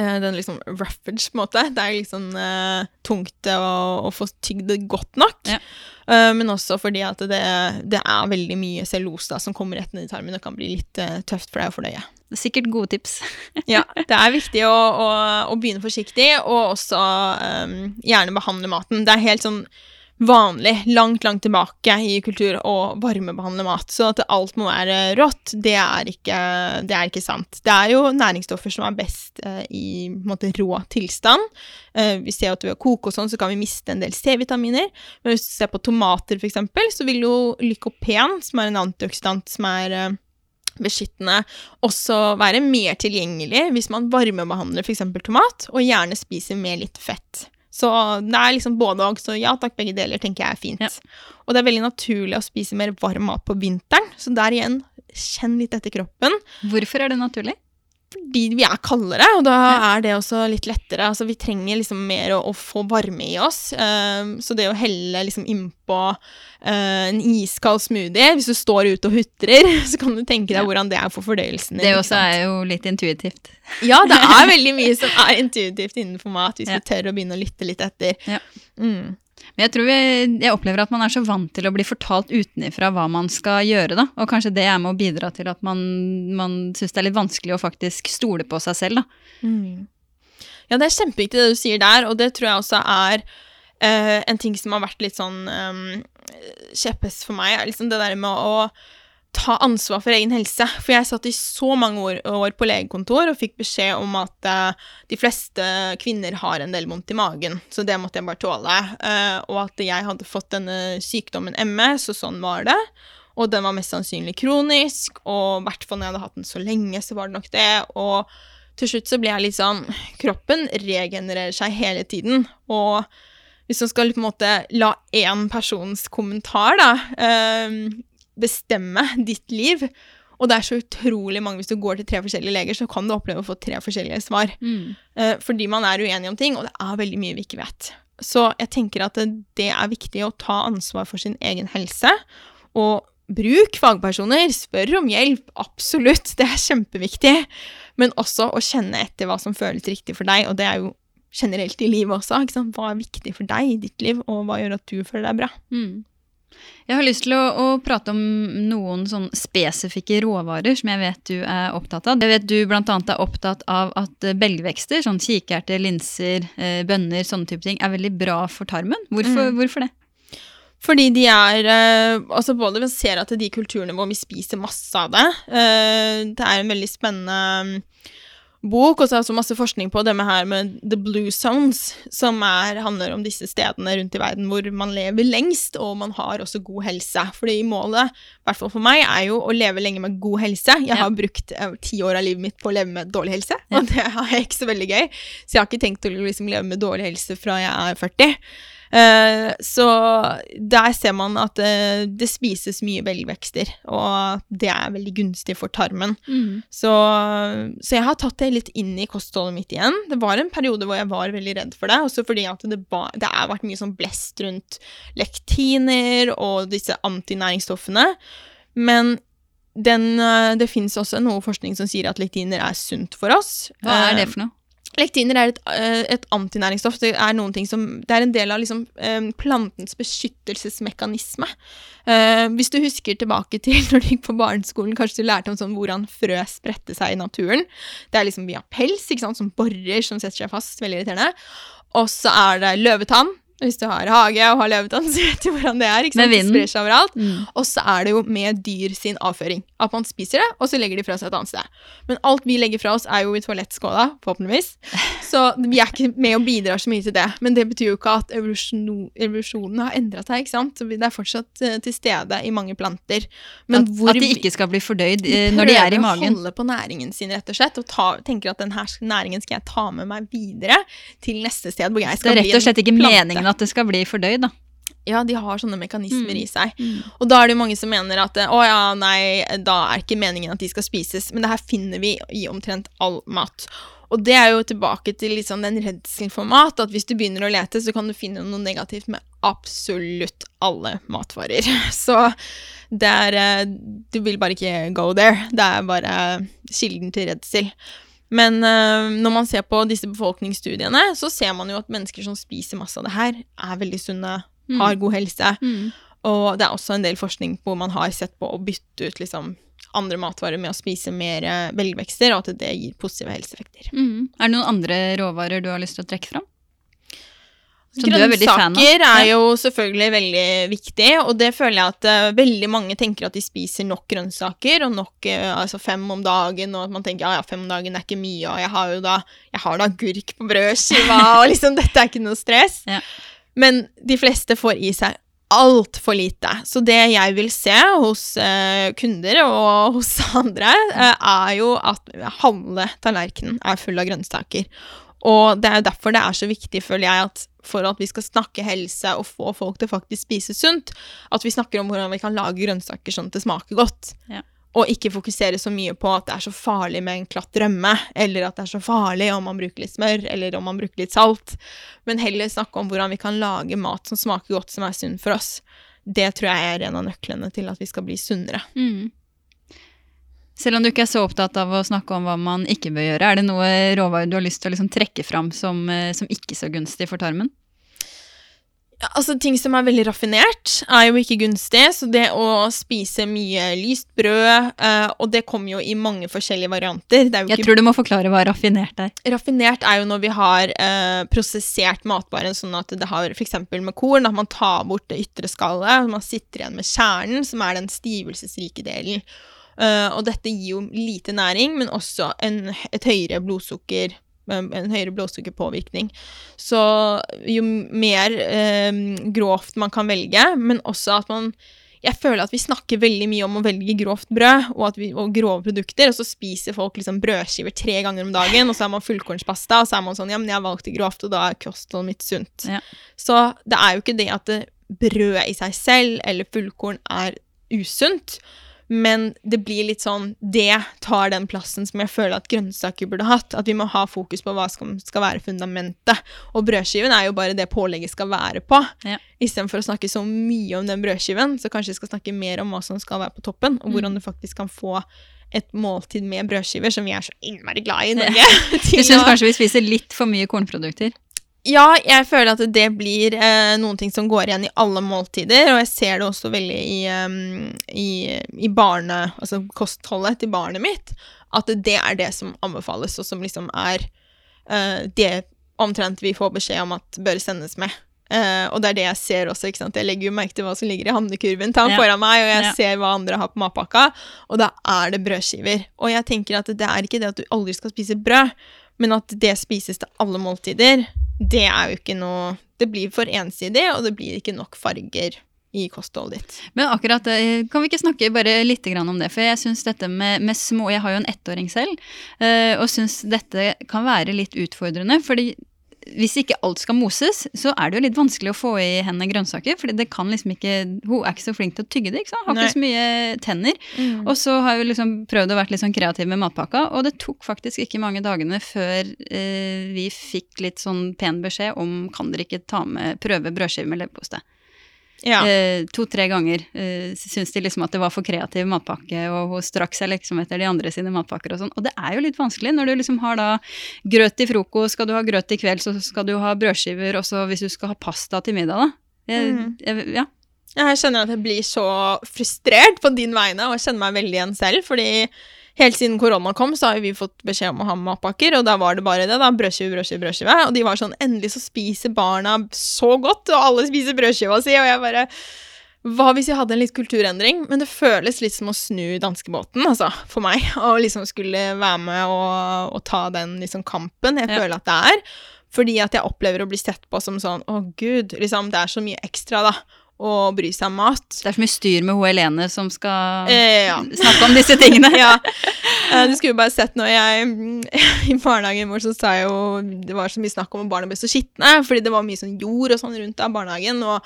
uh, den liksom roughage, på en måte. Det er liksom uh, tungt å, å, få tygd det godt nok. Ja. Uh, men også fordi at det, det er veldig mye cellulose som kommer rett ned i tarmen og kan bli litt uh, tøft for deg å fordøye. Sikkert gode tips. ja, det er viktig å, å, å begynne forsiktig, og også um, gjerne behandle maten. Det er helt sånn vanlig langt, langt tilbake i kultur å varmebehandle mat. Så at alt må være rått, det er ikke, det er ikke sant. Det er jo næringsstoffer som er best eh, i måte, rå tilstand. Eh, vi ser at ved å koke og sånn, så kan vi miste en del C-vitaminer. Men hvis du ser på tomater, f.eks., så vil jo lykopen, som er en antioksidant som er eh, beskyttende, også være mer tilgjengelig hvis man varmebehandler f.eks. tomat, og gjerne spiser med litt fett. Så det er liksom både og. Så ja takk, begge deler tenker jeg er fint. Ja. Og det er veldig naturlig å spise mer varm mat på vinteren, så der igjen, kjenn litt etter kroppen. Hvorfor er det naturlig? Fordi vi er kaldere, og da er det også litt lettere. Altså, vi trenger liksom mer å, å få varme i oss. Um, så det å helle liksom innpå uh, en iskald smoothie Hvis du står ute og hutrer, så kan du tenke deg hvordan det er for fordøyelsen. Det også er jo litt intuitivt. Ja, det er veldig mye som er intuitivt innenfor mat, hvis ja. du tør å begynne å lytte litt etter. Ja. Mm. Men jeg tror jeg, opplever at man er så vant til å bli fortalt utenifra hva man skal gjøre, da. Og kanskje det er med å bidra til at man, man syns det er litt vanskelig å faktisk stole på seg selv, da. Mm. Ja, det er kjempeviktig det du sier der, og det tror jeg også er uh, en ting som har vært litt sånn um, kjepphest for meg. Liksom det der med å ta ansvar for egen helse. For jeg satt i så mange år, år på legekontor og fikk beskjed om at uh, de fleste kvinner har en del vondt i magen, så det måtte jeg bare tåle. Uh, og at jeg hadde fått denne sykdommen MS, og sånn var det. Og den var mest sannsynlig kronisk, og i hvert fall når jeg hadde hatt den så lenge, så var det nok det. Og til slutt så ble jeg litt sånn Kroppen regenererer seg hele tiden. Og hvis man skal på en måte la én persons kommentar da, uh, bestemme ditt liv. Og det er så utrolig mange Hvis du går til tre forskjellige leger, så kan du oppleve å få tre forskjellige svar. Mm. Uh, fordi man er uenig om ting, og det er veldig mye vi ikke vet. Så jeg tenker at det, det er viktig å ta ansvar for sin egen helse. Og bruk fagpersoner, spør om hjelp, absolutt, det er kjempeviktig. Men også å kjenne etter hva som føles riktig for deg, og det er jo generelt i livet også. Hva er viktig for deg i ditt liv, og hva gjør at du føler deg bra? Mm. Jeg har lyst til å, å prate om noen sånn spesifikke råvarer som jeg vet du er opptatt av. Jeg vet du bl.a. er opptatt av at belgvekster, sånn kikerter, linser, eh, bønner, sånne type ting, er veldig bra for tarmen. Hvorfor, Mm. hvorfor det? Fordi de er eh, altså Både vi ser at de kulturene hvor vi spiser masse av det eh, Det er en veldig spennende bok, og så er det også masse forskning på det med her med the blue zones, som er, handler om disse stedene rundt i verden hvor man lever lengst, og man har også god helse. Fordi målet, i hvert fall for meg, er jo å leve lenge med god helse. Jeg Ja. har brukt eh, ti år av livet mitt på å leve med dårlig helse, og det er ikke så veldig gøy. Så jeg har ikke tenkt å liksom leve med dårlig helse fra jeg er 40. Eh, så der ser man at uh, det spises mye belgvekster, og det er veldig gunstig for tarmen. Så, så jeg har tatt det litt inn i kostholdet mitt igjen. Det var en periode hvor jeg var veldig redd for det, også fordi at det, ba, det har vært mye sånn blest rundt lektiner og disse antinæringsstoffene. Men den, eh, det fins også noe forskning som sier at lektiner er sunt for oss. Hva er det for noe? Lektiner er et, eh, et antinæringsstoff. Det er, som, det er en del av liksom, eh, plantens beskyttelsesmekanisme. Eh, hvis du husker tilbake til når du gikk på barneskolen, kanskje du lærte om sånn hvordan frø spredte seg i naturen. Det er liksom via pels, som borer som setter seg fast. Veldig irriterende. Og så er det løvetann. Hvis du har hage og har løvetann, så vet du hvordan det er. Det sprer seg overalt. Mm. Og så er det jo med dyr sin avføring. At man spiser det, og så legger de fra seg et annet sted. Men alt vi legger fra oss, er jo i toalettskåla, forhåpentligvis. Så vi er ikke med og bidrar så mye til det. Men det betyr jo ikke at evolusjon, evolusjonen har endra seg, ikke sant. Det er fortsatt eh, til stede i mange planter. Men At, at de ikke skal bli fordøyd eh, når de er i magen. prøver å holde på næringen sin, rett og slett, og ta, tenker at den næringen skal jeg ta med meg videre til neste sted hvor jeg Det skal er bli rett og slett ikke en meningen at det skal bli fordøyd, da. Ja, de har sånne mekanismer Mm. i seg. Og da er det jo mange som mener at å ja, nei, da er ikke meningen at de skal spises. Men det her finner vi i omtrent all mat. Og det er jo tilbake til liksom den redselen for mat, at hvis du begynner å lete, så kan du finne noe negativt med absolutt alle matvarer. Så det er eh, Du vil bare ikke go there. Det er bare kilden til redsel. Men eh, når man ser på disse befolkningsstudiene, så ser man jo at mennesker som spiser masse av det her, er veldig sunne, Mm. har god helse. Mm. Og det er også en del forskning hvor man har sett på å bytte ut liksom andre matvarer med å spise mer eh, belgvekster, og at det gir positive helseeffekter. Mm. Er det noen andre råvarer du har lyst til å trekke fram? Som er. Grønnsaker er jo selvfølgelig veldig viktig, og det føler jeg at uh, veldig mange tenker at de spiser nok grønnsaker, og nok uh, altså fem om dagen, og at man tenker ja, ja, fem om dagen er ikke mye, og jeg har jo da, jeg har da agurk på brødskiva, og liksom dette er ikke noe stress. Ja. Men de fleste får i seg altfor lite. Så det jeg vil se hos uh, kunder og hos andre, er jo at halve tallerkenen er full av grønnsaker. Og det er jo derfor det er så viktig, føler jeg, at for at vi skal snakke helse og få folk til faktisk spise sunt, at vi snakker om hvordan vi kan lage grønnsaker sånn at det smaker godt. Ja. Og ikke fokusere så mye på at det er så farlig med en klatt rømme, eller at det er så farlig om man bruker litt smør, eller om man bruker litt salt. Men heller snakke om hvordan vi kan lage mat som smaker godt, som er sunn for oss. Det tror jeg er en av nøklene til at vi skal bli sunnere. Mm. Selv om du ikke er så opptatt av å snakke om hva man ikke bør gjøre, er det noe råvarer du har lyst til å liksom trekke fram som, eh, som ikke så gunstig for tarmen? Ja, altså Ting som er veldig raffinert, er jo ikke gunstig. Så det å spise mye lyst brød uh, Og det kommer jo i mange forskjellige varianter. Er Jeg ikke tror du må forklare hva raffinert er. Raffinert er jo når vi har uh, prosessert matvaren sånn at det har f.eks. med korn, at man tar bort det ytre skallet, man sitter igjen med kjernen, som er den stivelsesrike delen. Eh, og dette gir jo lite næring, men også en, et høyere blodsukker eh, en høyere blodsukkerpåvirkning. Så jo mer eh, grovt man kan velge, men også at man jeg føler at vi snakker veldig mye om å velge grovt brød og, at vi, og grove produkter, og så spiser folk liksom brødskiver tre ganger om dagen, og så har man fullkornspasta, og så er man sånn Ja, men jeg valgte grovt, og da er kostholdet mitt sunt. Ja. Så det er jo ikke det at brød i seg selv eller fullkorn er usunt, men det blir litt sånn Det tar den plassen som jeg føler at grønnsaker burde hatt. At vi må ha fokus på hva som skal være fundamentet. Og brødskiven er jo bare det pålegget skal være på. Ja. Istedenfor å snakke så mye om den brødskiven, så kanskje vi skal snakke mer om hva som skal være på toppen, og hvordan Mm. du faktisk kan få et måltid med brødskiver, som vi er så innmari glad i i Norge. Du syns kanskje vi spiser litt for mye kornprodukter? Ja, jeg føler at det blir eh, noen ting som går igjen i alle måltider, og jeg ser det også veldig i, um, i, i barne... Altså kostholdet til barnet mitt. At det er det som anbefales, og som liksom er uh, det omtrent vi får beskjed om at bør sendes med. Uh, og det er det jeg ser også. ikke sant? Jeg legger jo merke til hva som ligger i handlekurven til han ja. foran meg, og jeg ja. ser hva andre har på matpakka, og da er det brødskiver. Og jeg tenker at det er ikke det at du aldri skal spise brød, men at det spises til alle måltider, det er jo ikke noe Det blir for ensidig, og det blir ikke nok farger i kostholdet ditt. Men akkurat, eh, Kan vi ikke snakke bare litt om det? For jeg syns dette med, med, små Jeg har jo en ettåring selv, eh, og syns dette kan være litt utfordrende. fordi hvis ikke alt skal moses, så er det jo litt vanskelig å få i henne grønnsaker. For det kan liksom ikke, hun er ikke så flink til å tygge det. ikke sant? Har Nei. ikke så mye tenner. Mm. Og så har vi liksom prøvd å være litt sånn kreativ med matpakka, og det tok faktisk ikke mange dagene før eh, vi fikk litt sånn pen beskjed om kan dere ikke ta med, prøve brødskive med leverpostei. Ja. Eh, To-tre ganger eh, syntes de liksom at det var for kreativ matpakke, og hun strakk seg liksom etter de andre sine matpakker og sånn. Og det er jo litt vanskelig når du liksom har da grøt til frokost, skal du ha grøt til kveld, så skal du ha brødskiver, og så hvis du skal ha pasta til middag, da. Jeg, mm. jeg, ja. Jeg skjønner at jeg blir så frustrert på din vegne, og jeg kjenner meg veldig igjen selv, fordi Helt siden korona kom, så har vi fått beskjed om å ha matpakker, og da var det bare det. da, Brødskive, brødskive, brødskive. Og de var sånn Endelig så spiser barna så godt, og alle spiser brødskiva si, og jeg bare hva hvis jeg hadde en litt kulturendring? Men det føles litt som å snu danskebåten, altså, for meg. Og liksom skulle være med og, og ta den liksom kampen jeg ja. føler at det er. Fordi at jeg opplever å bli sett på som sånn Å, gud, liksom, det er så mye ekstra, da og bry seg om mat. Det er så mye styr med hun Helene som skal eh, ja. snakke om disse tingene. ja. Eh, du skulle jo bare sett når jeg I barnehagen vår så sa jeg jo Det var så mye snakk om at barna ble så skitne, fordi det var mye sånn jord og sånn rundt av barnehagen. og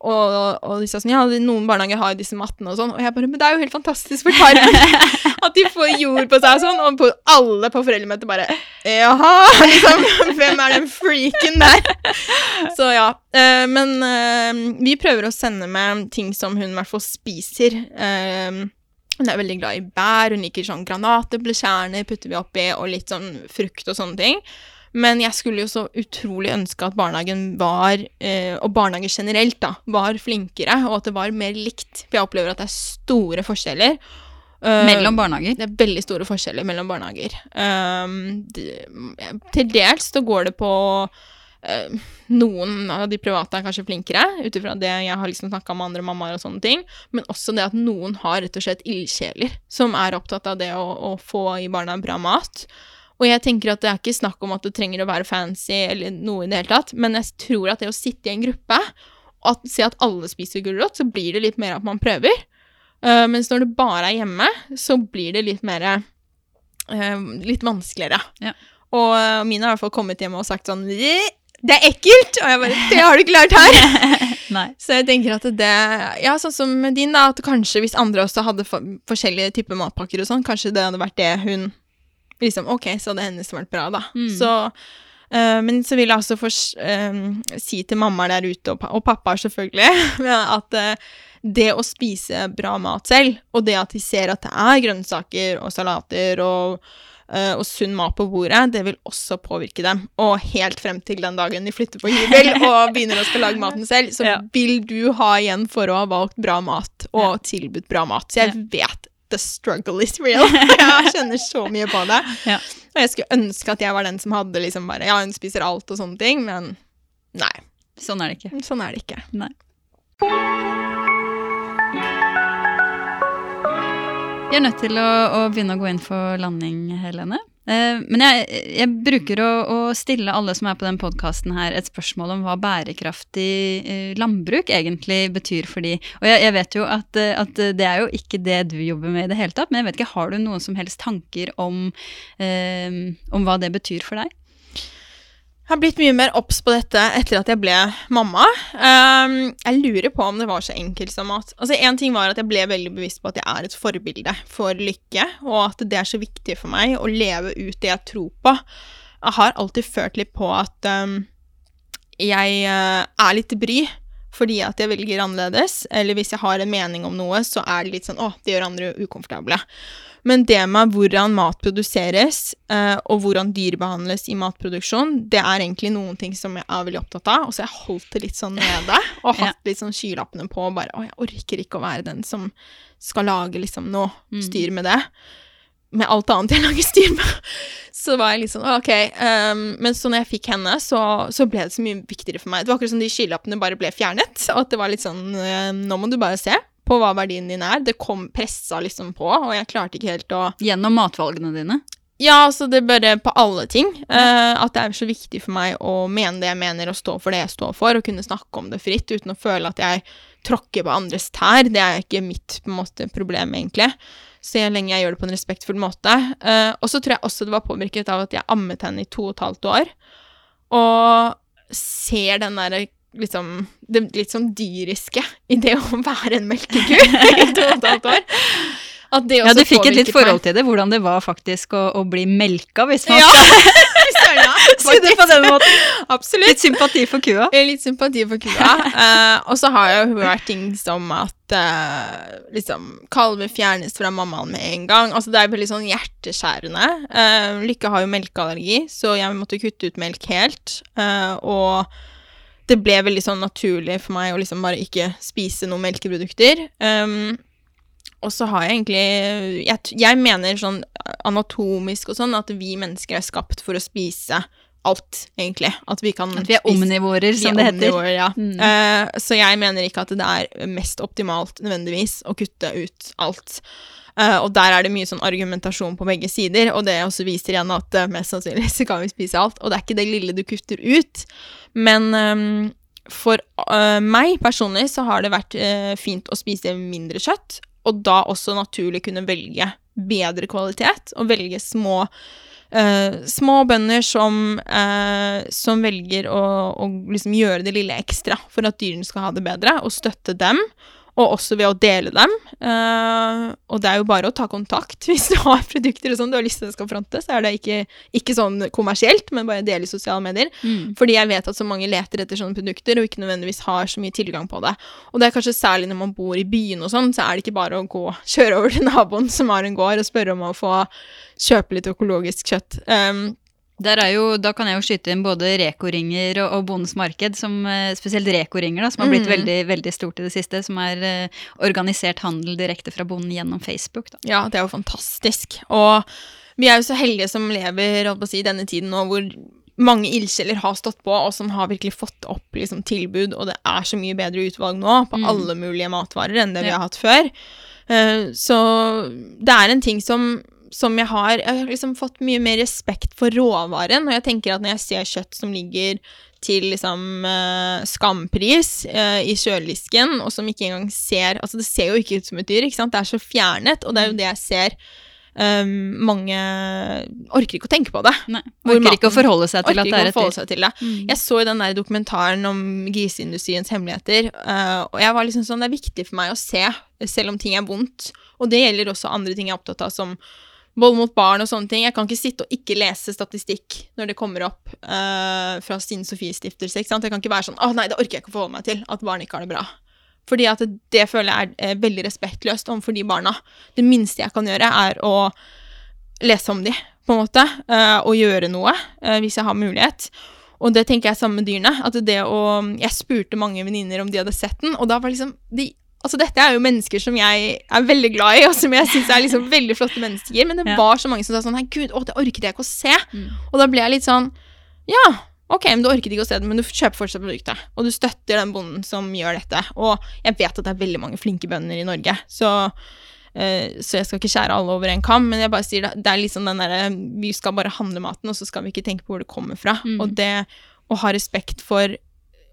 og, og de sa sånn Ja, noen barnehager har disse mattene og sånn. Og jeg bare Men det er jo helt fantastisk for tarmen at de får jord på seg og sånn. Og på, alle på foreldremøtet bare Jaha, liksom. Hvem er den freaken der? Så ja. Eh, men eh, vi prøver å sende med ting som hun i hvert fall spiser. Eh, hun er veldig glad i bær. Hun liker sånn granateplekjerner, putter vi oppi, og litt sånn frukt og sånne ting. Men jeg skulle jo så utrolig ønske at barnehagen var, eh, og barnehager generelt, da, var flinkere, og at det var mer likt. For jeg opplever at det er store forskjeller. Uh, mellom barnehager? Det er veldig store forskjeller mellom barnehager. Um, de, til dels så går det på uh, Noen av de private er kanskje flinkere, ut ifra det jeg har liksom snakka med andre mammaer og sånne ting, men også det at noen har rett og slett ildsjeler som er opptatt av det å, å få i barna bra mat. Og jeg tenker at det er ikke snakk om at du trenger å være fancy eller noe i det hele tatt, men jeg tror at det å sitte i en gruppe og se at alle spiser gulrot, så blir det litt mer at man prøver. Uh, mens når du bare er hjemme, så blir det litt mer uh, Litt vanskeligere. Ja. Og uh, mine har i hvert fall kommet hjem og sagt sånn det er ekkelt! Og jeg bare Det har du ikke lært her! så jeg tenker at det Ja, sånn som din, da, at kanskje hvis andre også hadde for, forskjellige typer matpakker og sånn, kanskje det hadde vært det hun liksom, ok, så hadde hennes vært bra, da. Mm. Så uh, Men så vil jeg også for, uh, si til mammaer der ute, og, og pappaer selvfølgelig, at uh, det å spise bra mat selv, og det at de ser at det er grønnsaker og salater og, og sunn mat på bordet, det vil også påvirke dem. Og helt frem til den dagen de flytter på hybel og begynner å skal lage maten selv, så ja. vil du ha igjen for å ha valgt bra mat og tilbudt bra mat. Så jeg vet the struggle is real. jeg kjenner så mye på det. Ja. Og jeg skulle ønske at jeg var den som hadde liksom bare Ja, hun spiser alt og sånne ting, men nei. Sånn er det ikke. Sånn er det ikke. Nei. Vi er nødt til å, å begynne å gå inn for landing, Helene. Eh, men jeg, jeg bruker å, å, stille alle som er på den podkasten her, et spørsmål om hva bærekraftig eh, landbruk egentlig betyr for de. Og jeg, jeg vet jo at, eh, at, det er jo ikke det du jobber med i det hele tatt, men jeg vet ikke, har du noen som helst tanker om, om hva det betyr for deg? Jeg har blitt mye mer obs på dette etter at jeg ble mamma. Um, jeg lurer på om det var så enkelt som at Altså, Én ting var at jeg ble veldig bevisst på at jeg er et forbilde for lykke, og at det er så viktig for meg å leve ut det jeg tror på. Jeg har alltid følt litt på at um, jeg uh, er litt bry fordi at jeg velger annerledes, eller hvis jeg har en mening om noe, så er det litt sånn å, det gjør andre ukomfortable. Men det med hvordan mat produseres, eh, og hvordan dyr behandles i matproduksjon, det er egentlig noen ting som jeg er veldig opptatt av. Og så jeg holdt det litt sånn nede, og hatt litt sånn skylappene på. og Bare, å, jeg orker ikke å være den som skal lage liksom noe Mm. styr med det. Med alt annet jeg lager styr med. Så var jeg litt sånn, ok. Um, men så når jeg fikk henne, så, så ble det så mye viktigere for meg. Det var akkurat som de skylappene bare ble fjernet. Og at det var litt sånn, nå må du bare se på hva verdien din er. Det kom pressa liksom på, og jeg klarte ikke helt å Gjennom matvalgene dine. ja, altså det bare på alle ting. Uh, at det er så viktig for meg å mene det jeg mener, og stå for det jeg står for, og kunne snakke om det fritt uten å føle at jeg tråkker på andres tær. Det er ikke mitt måte, problem, egentlig. Så lenge jeg gjør det på en respektfull måte. Uh, og så tror jeg også det var påvirket av at jeg ammet henne i to og et halvt år. Og ser den derre liksom Det litt sånn dyriske i det å være en melkeku i to og et halvt år. Ja, du fikk et litt meg. forhold til det, hvordan det var faktisk å, å bli melka, hvis man Ja, skal ja. si det på den måten. Absolutt. Litt sympati for kua. Litt sympati for kua. Uh, og så har jeg jo hørt ting som at uh, liksom kalver fjernes fra mammaen med en gang. Altså Det er veldig sånn hjerteskjærende. Uh, Lykke har jo melkeallergi, så jeg måtte kutte ut melk helt. Eh, og det ble veldig sånn naturlig for meg å liksom bare ikke spise noen melkeprodukter. Um, og så har jeg egentlig jeg, jeg mener sånn anatomisk og sånn at vi mennesker er skapt for å spise alt, egentlig. At vi kan At vi er spise- omnivorer, som det heter. ja. Mm. Uh, så jeg mener ikke at det er mest optimalt nødvendigvis å kutte ut alt. Eh, og der er det mye sånn argumentasjon på begge sider, og det også viser igjen at uh, mest sannsynlig så kan vi spise alt. Og det er ikke det lille du kutter ut. Men um, for uh, meg personlig så har det vært fint å spise mindre kjøtt, og da også naturlig kunne velge bedre kvalitet, og velge små Uh, små bønder som, uh, som velger å, å liksom gjøre det lille ekstra for at dyrene skal ha det bedre, og støtte dem, og også ved å dele dem. Uh, og det er jo bare å ta kontakt hvis du har produkter og sånn du har lyst til at skal fronte. Så er det ikke, ikke sånn kommersielt, men bare dele i sosiale medier. Mm. Fordi jeg vet at så mange leter etter sånne produkter, og ikke nødvendigvis har så mye tilgang på det. Og det er kanskje særlig når man bor i byen og sånn, så er det ikke bare å gå, kjøre over til naboen som har en gård, og spørre om å få kjøpe litt økologisk kjøtt. Um, jo, da kan jeg jo skyte inn både Reko-ringer og, og Bondens Marked, som, eh, spesielt Reko-ringer, som har blitt Mm. veldig, veldig stort i det siste, som er eh, organisert handel direkte fra bonden gjennom Facebook. Da. ja, det er jo fantastisk. Og vi er jo så heldige som lever holdt på å si, denne tiden nå hvor mange ildsjeler har stått på, og som har virkelig fått opp liksom, tilbud, og det er så mye bedre utvalg nå på Mm. alle mulige matvarer enn det vi Ja. har hatt før. Uh, så det er en ting som, som jeg har Jeg har liksom fått mye mer respekt for råvaren, og jeg tenker at når jeg ser kjøtt som ligger til liksom uh, skampris uh, i kjøledisken, og som ikke engang ser Altså, det ser jo ikke ut som et dyr, ikke sant? Det er så fjernet, og det er jo det jeg ser um, mange orker ikke å tenke på det. Nei, orker Orker ikke å forholde seg til at det er et dyr. Mm. Jeg så jo den der dokumentaren om griseindustriens hemmeligheter, uh, og jeg var liksom sånn, det er viktig for meg å se, selv om ting er vondt. Og det gjelder også andre ting jeg er opptatt av, som vold mot barn og sånne ting. Jeg kan ikke sitte og ikke lese statistikk når det kommer opp uh, fra Stine Sofies stiftelse. Ikke sant? Jeg kan ikke være sånn, å nei, det orker jeg ikke å forholde meg til, at barn ikke har det bra. Fordi at det, det føler jeg er eh, veldig respektløst overfor de barna. Det minste jeg kan gjøre, er å lese om de, på en måte, Uh, og gjøre noe, uh, hvis jeg har mulighet. Og det tenker jeg sammen med dyrene. At det å Jeg spurte mange venninner om de hadde sett den, og da var liksom de, Altså, dette er jo mennesker som jeg er veldig glad i, og som jeg syns er liksom veldig flotte mennesker, men det Ja. var så mange som sa sånn Nei, gud, å, det orket jeg ikke å se. Mm. Og da ble jeg litt sånn Ja, ok, men du orket ikke å se det, men du kjøper fortsatt produktet. Og du støtter den bonden som gjør dette. Og jeg vet at det er veldig mange flinke bønder i Norge, så eh, så jeg skal ikke skjære alle over en kam, men jeg bare sier det, det er liksom den derre Vi skal bare handle maten, og så skal vi ikke tenke på hvor det kommer fra. Mm. Og det å ha respekt for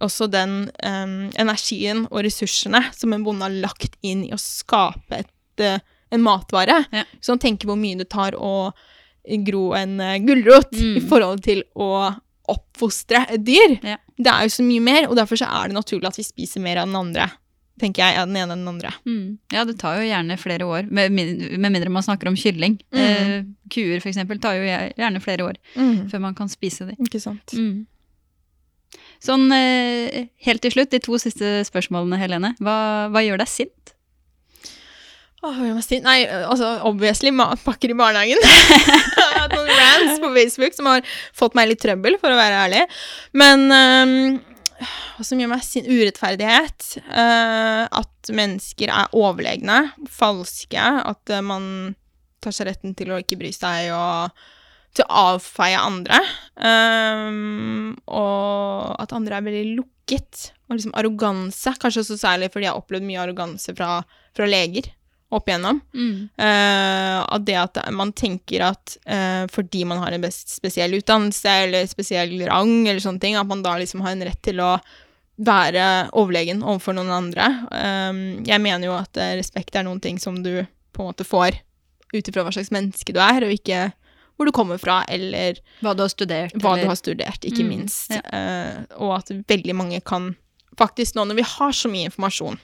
også den um, energien og ressursene som en bonde har lagt inn i å skape et, uh, en matvare. Ja. Så han tenker hvor mye det tar å gro en uh, gulrot Mm. i forhold til å oppfostre et dyr. Ja. Det er jo så mye mer, og derfor så er det naturlig at vi spiser mer av den andre. Tenker jeg, av den ene enn den andre. Mm. Ja, det tar jo gjerne flere år, med, med mindre man snakker om kylling. Mm. Eh, kuer for eksempel tar jo gjerne flere år før man kan spise dem. Ikke sant. Mm. Sånn eh, helt til slutt, de to siste spørsmålene, Helene. Hva, hva gjør deg sint? Åh, hva gjør meg sint? Nei, altså obviously matpakker i barnehagen. jeg har hatt noen rants på Facebook som har fått meg litt trøbbel, for å være ærlig. Men um, hva som gjør meg sint? Urettferdighet. Uh, at mennesker er overlegne, falske. At uh, man tar seg retten til å ikke bry seg og til å avfeie andre. Um, og at andre er veldig lukket. Og liksom arroganse. Kanskje også særlig fordi jeg har opplevd mye arroganse fra, fra leger opp igjennom. Mm. Uh, at det at man tenker at uh, fordi man har en spesiell utdannelse eller spesiell rang, eller sånne ting, at man da liksom har en rett til å være overlegen overfor noen andre. Um, jeg mener jo at uh, respekt er noen ting som du på en måte får ut ifra hva slags menneske du er, og ikke hvor du kommer fra, eller Hva du har studert. Hva eller? du har studert, ikke mm, minst. Ja. og at veldig mange kan Faktisk nå når vi har så mye informasjon,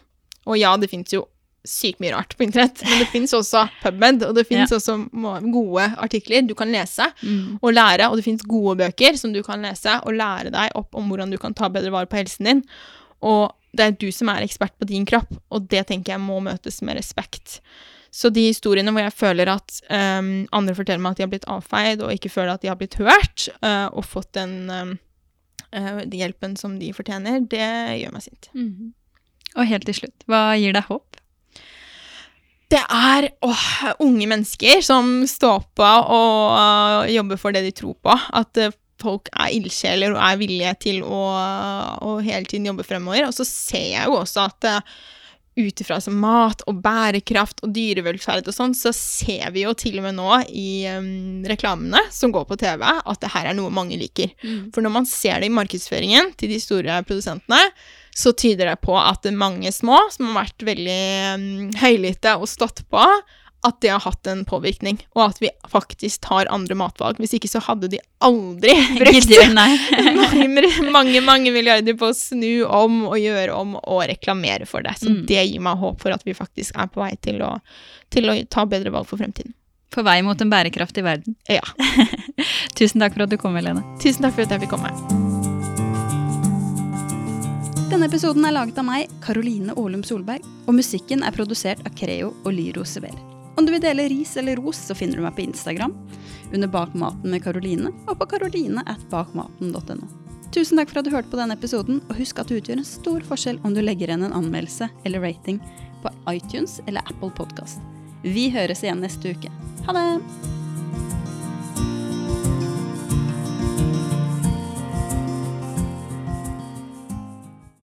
og ja, det fins jo sykt mye rart på internett. Men det fins også PubMed, og det fins ja. også gode artikler du kan lese mm. og lære. Og det fins gode bøker som du kan lese og lære deg opp om hvordan du kan ta bedre vare på helsen din. Og det er du som er ekspert på din kropp, og det tenker jeg må møtes med respekt. Så de historiene hvor jeg føler at um, andre forteller meg at de har blitt avfeid, og ikke føler at de har blitt hørt, uh, og fått den um, uh, hjelpen som de fortjener, det gjør meg sint. Mm. Og helt til slutt, hva gir deg håp? Det er åh, unge mennesker som står på og uh, jobber for det de tror på. At uh, folk er ildsjeler og er villige til å, uh, hele tiden jobbe fremover. Og så ser jeg jo også at ut ifra mat og bærekraft og dyrevelferd og sånn, så ser vi jo til og med nå i um, reklamene som går på TV, at det her er noe mange liker. Mm. For når man ser det i markedsføringen til de store produsentene, så tyder det på at mange små som har vært veldig um, høylytte og stått på, at det har hatt en påvirkning, og at vi faktisk tar andre matvalg. Hvis ikke så hadde de aldri brukt mange, mange, mange milliarder på å snu om og gjøre om og reklamere for det. Så mm. det gir meg håp for at vi faktisk er på vei til å, til å ta bedre valg for fremtiden. På vei mot en bærekraftig verden. Ja. Tusen takk for at du kom, Helene. Tusen takk for at jeg fikk komme. Denne episoden er laget av meg, Karoline Aalum Solberg, og musikken er produsert av Creo og Lyro Sever. Om du vil dele ris eller ros, så finner du meg på Instagram under Bakmaten med Karoline, og på karoline at bakmaten.no. Tusen takk for at du hørte på denne episoden, og husk at det utgjør en stor forskjell om du legger igjen en anmeldelse eller rating på iTunes eller Apple Podkast. Vi høres igjen neste uke. Ha det!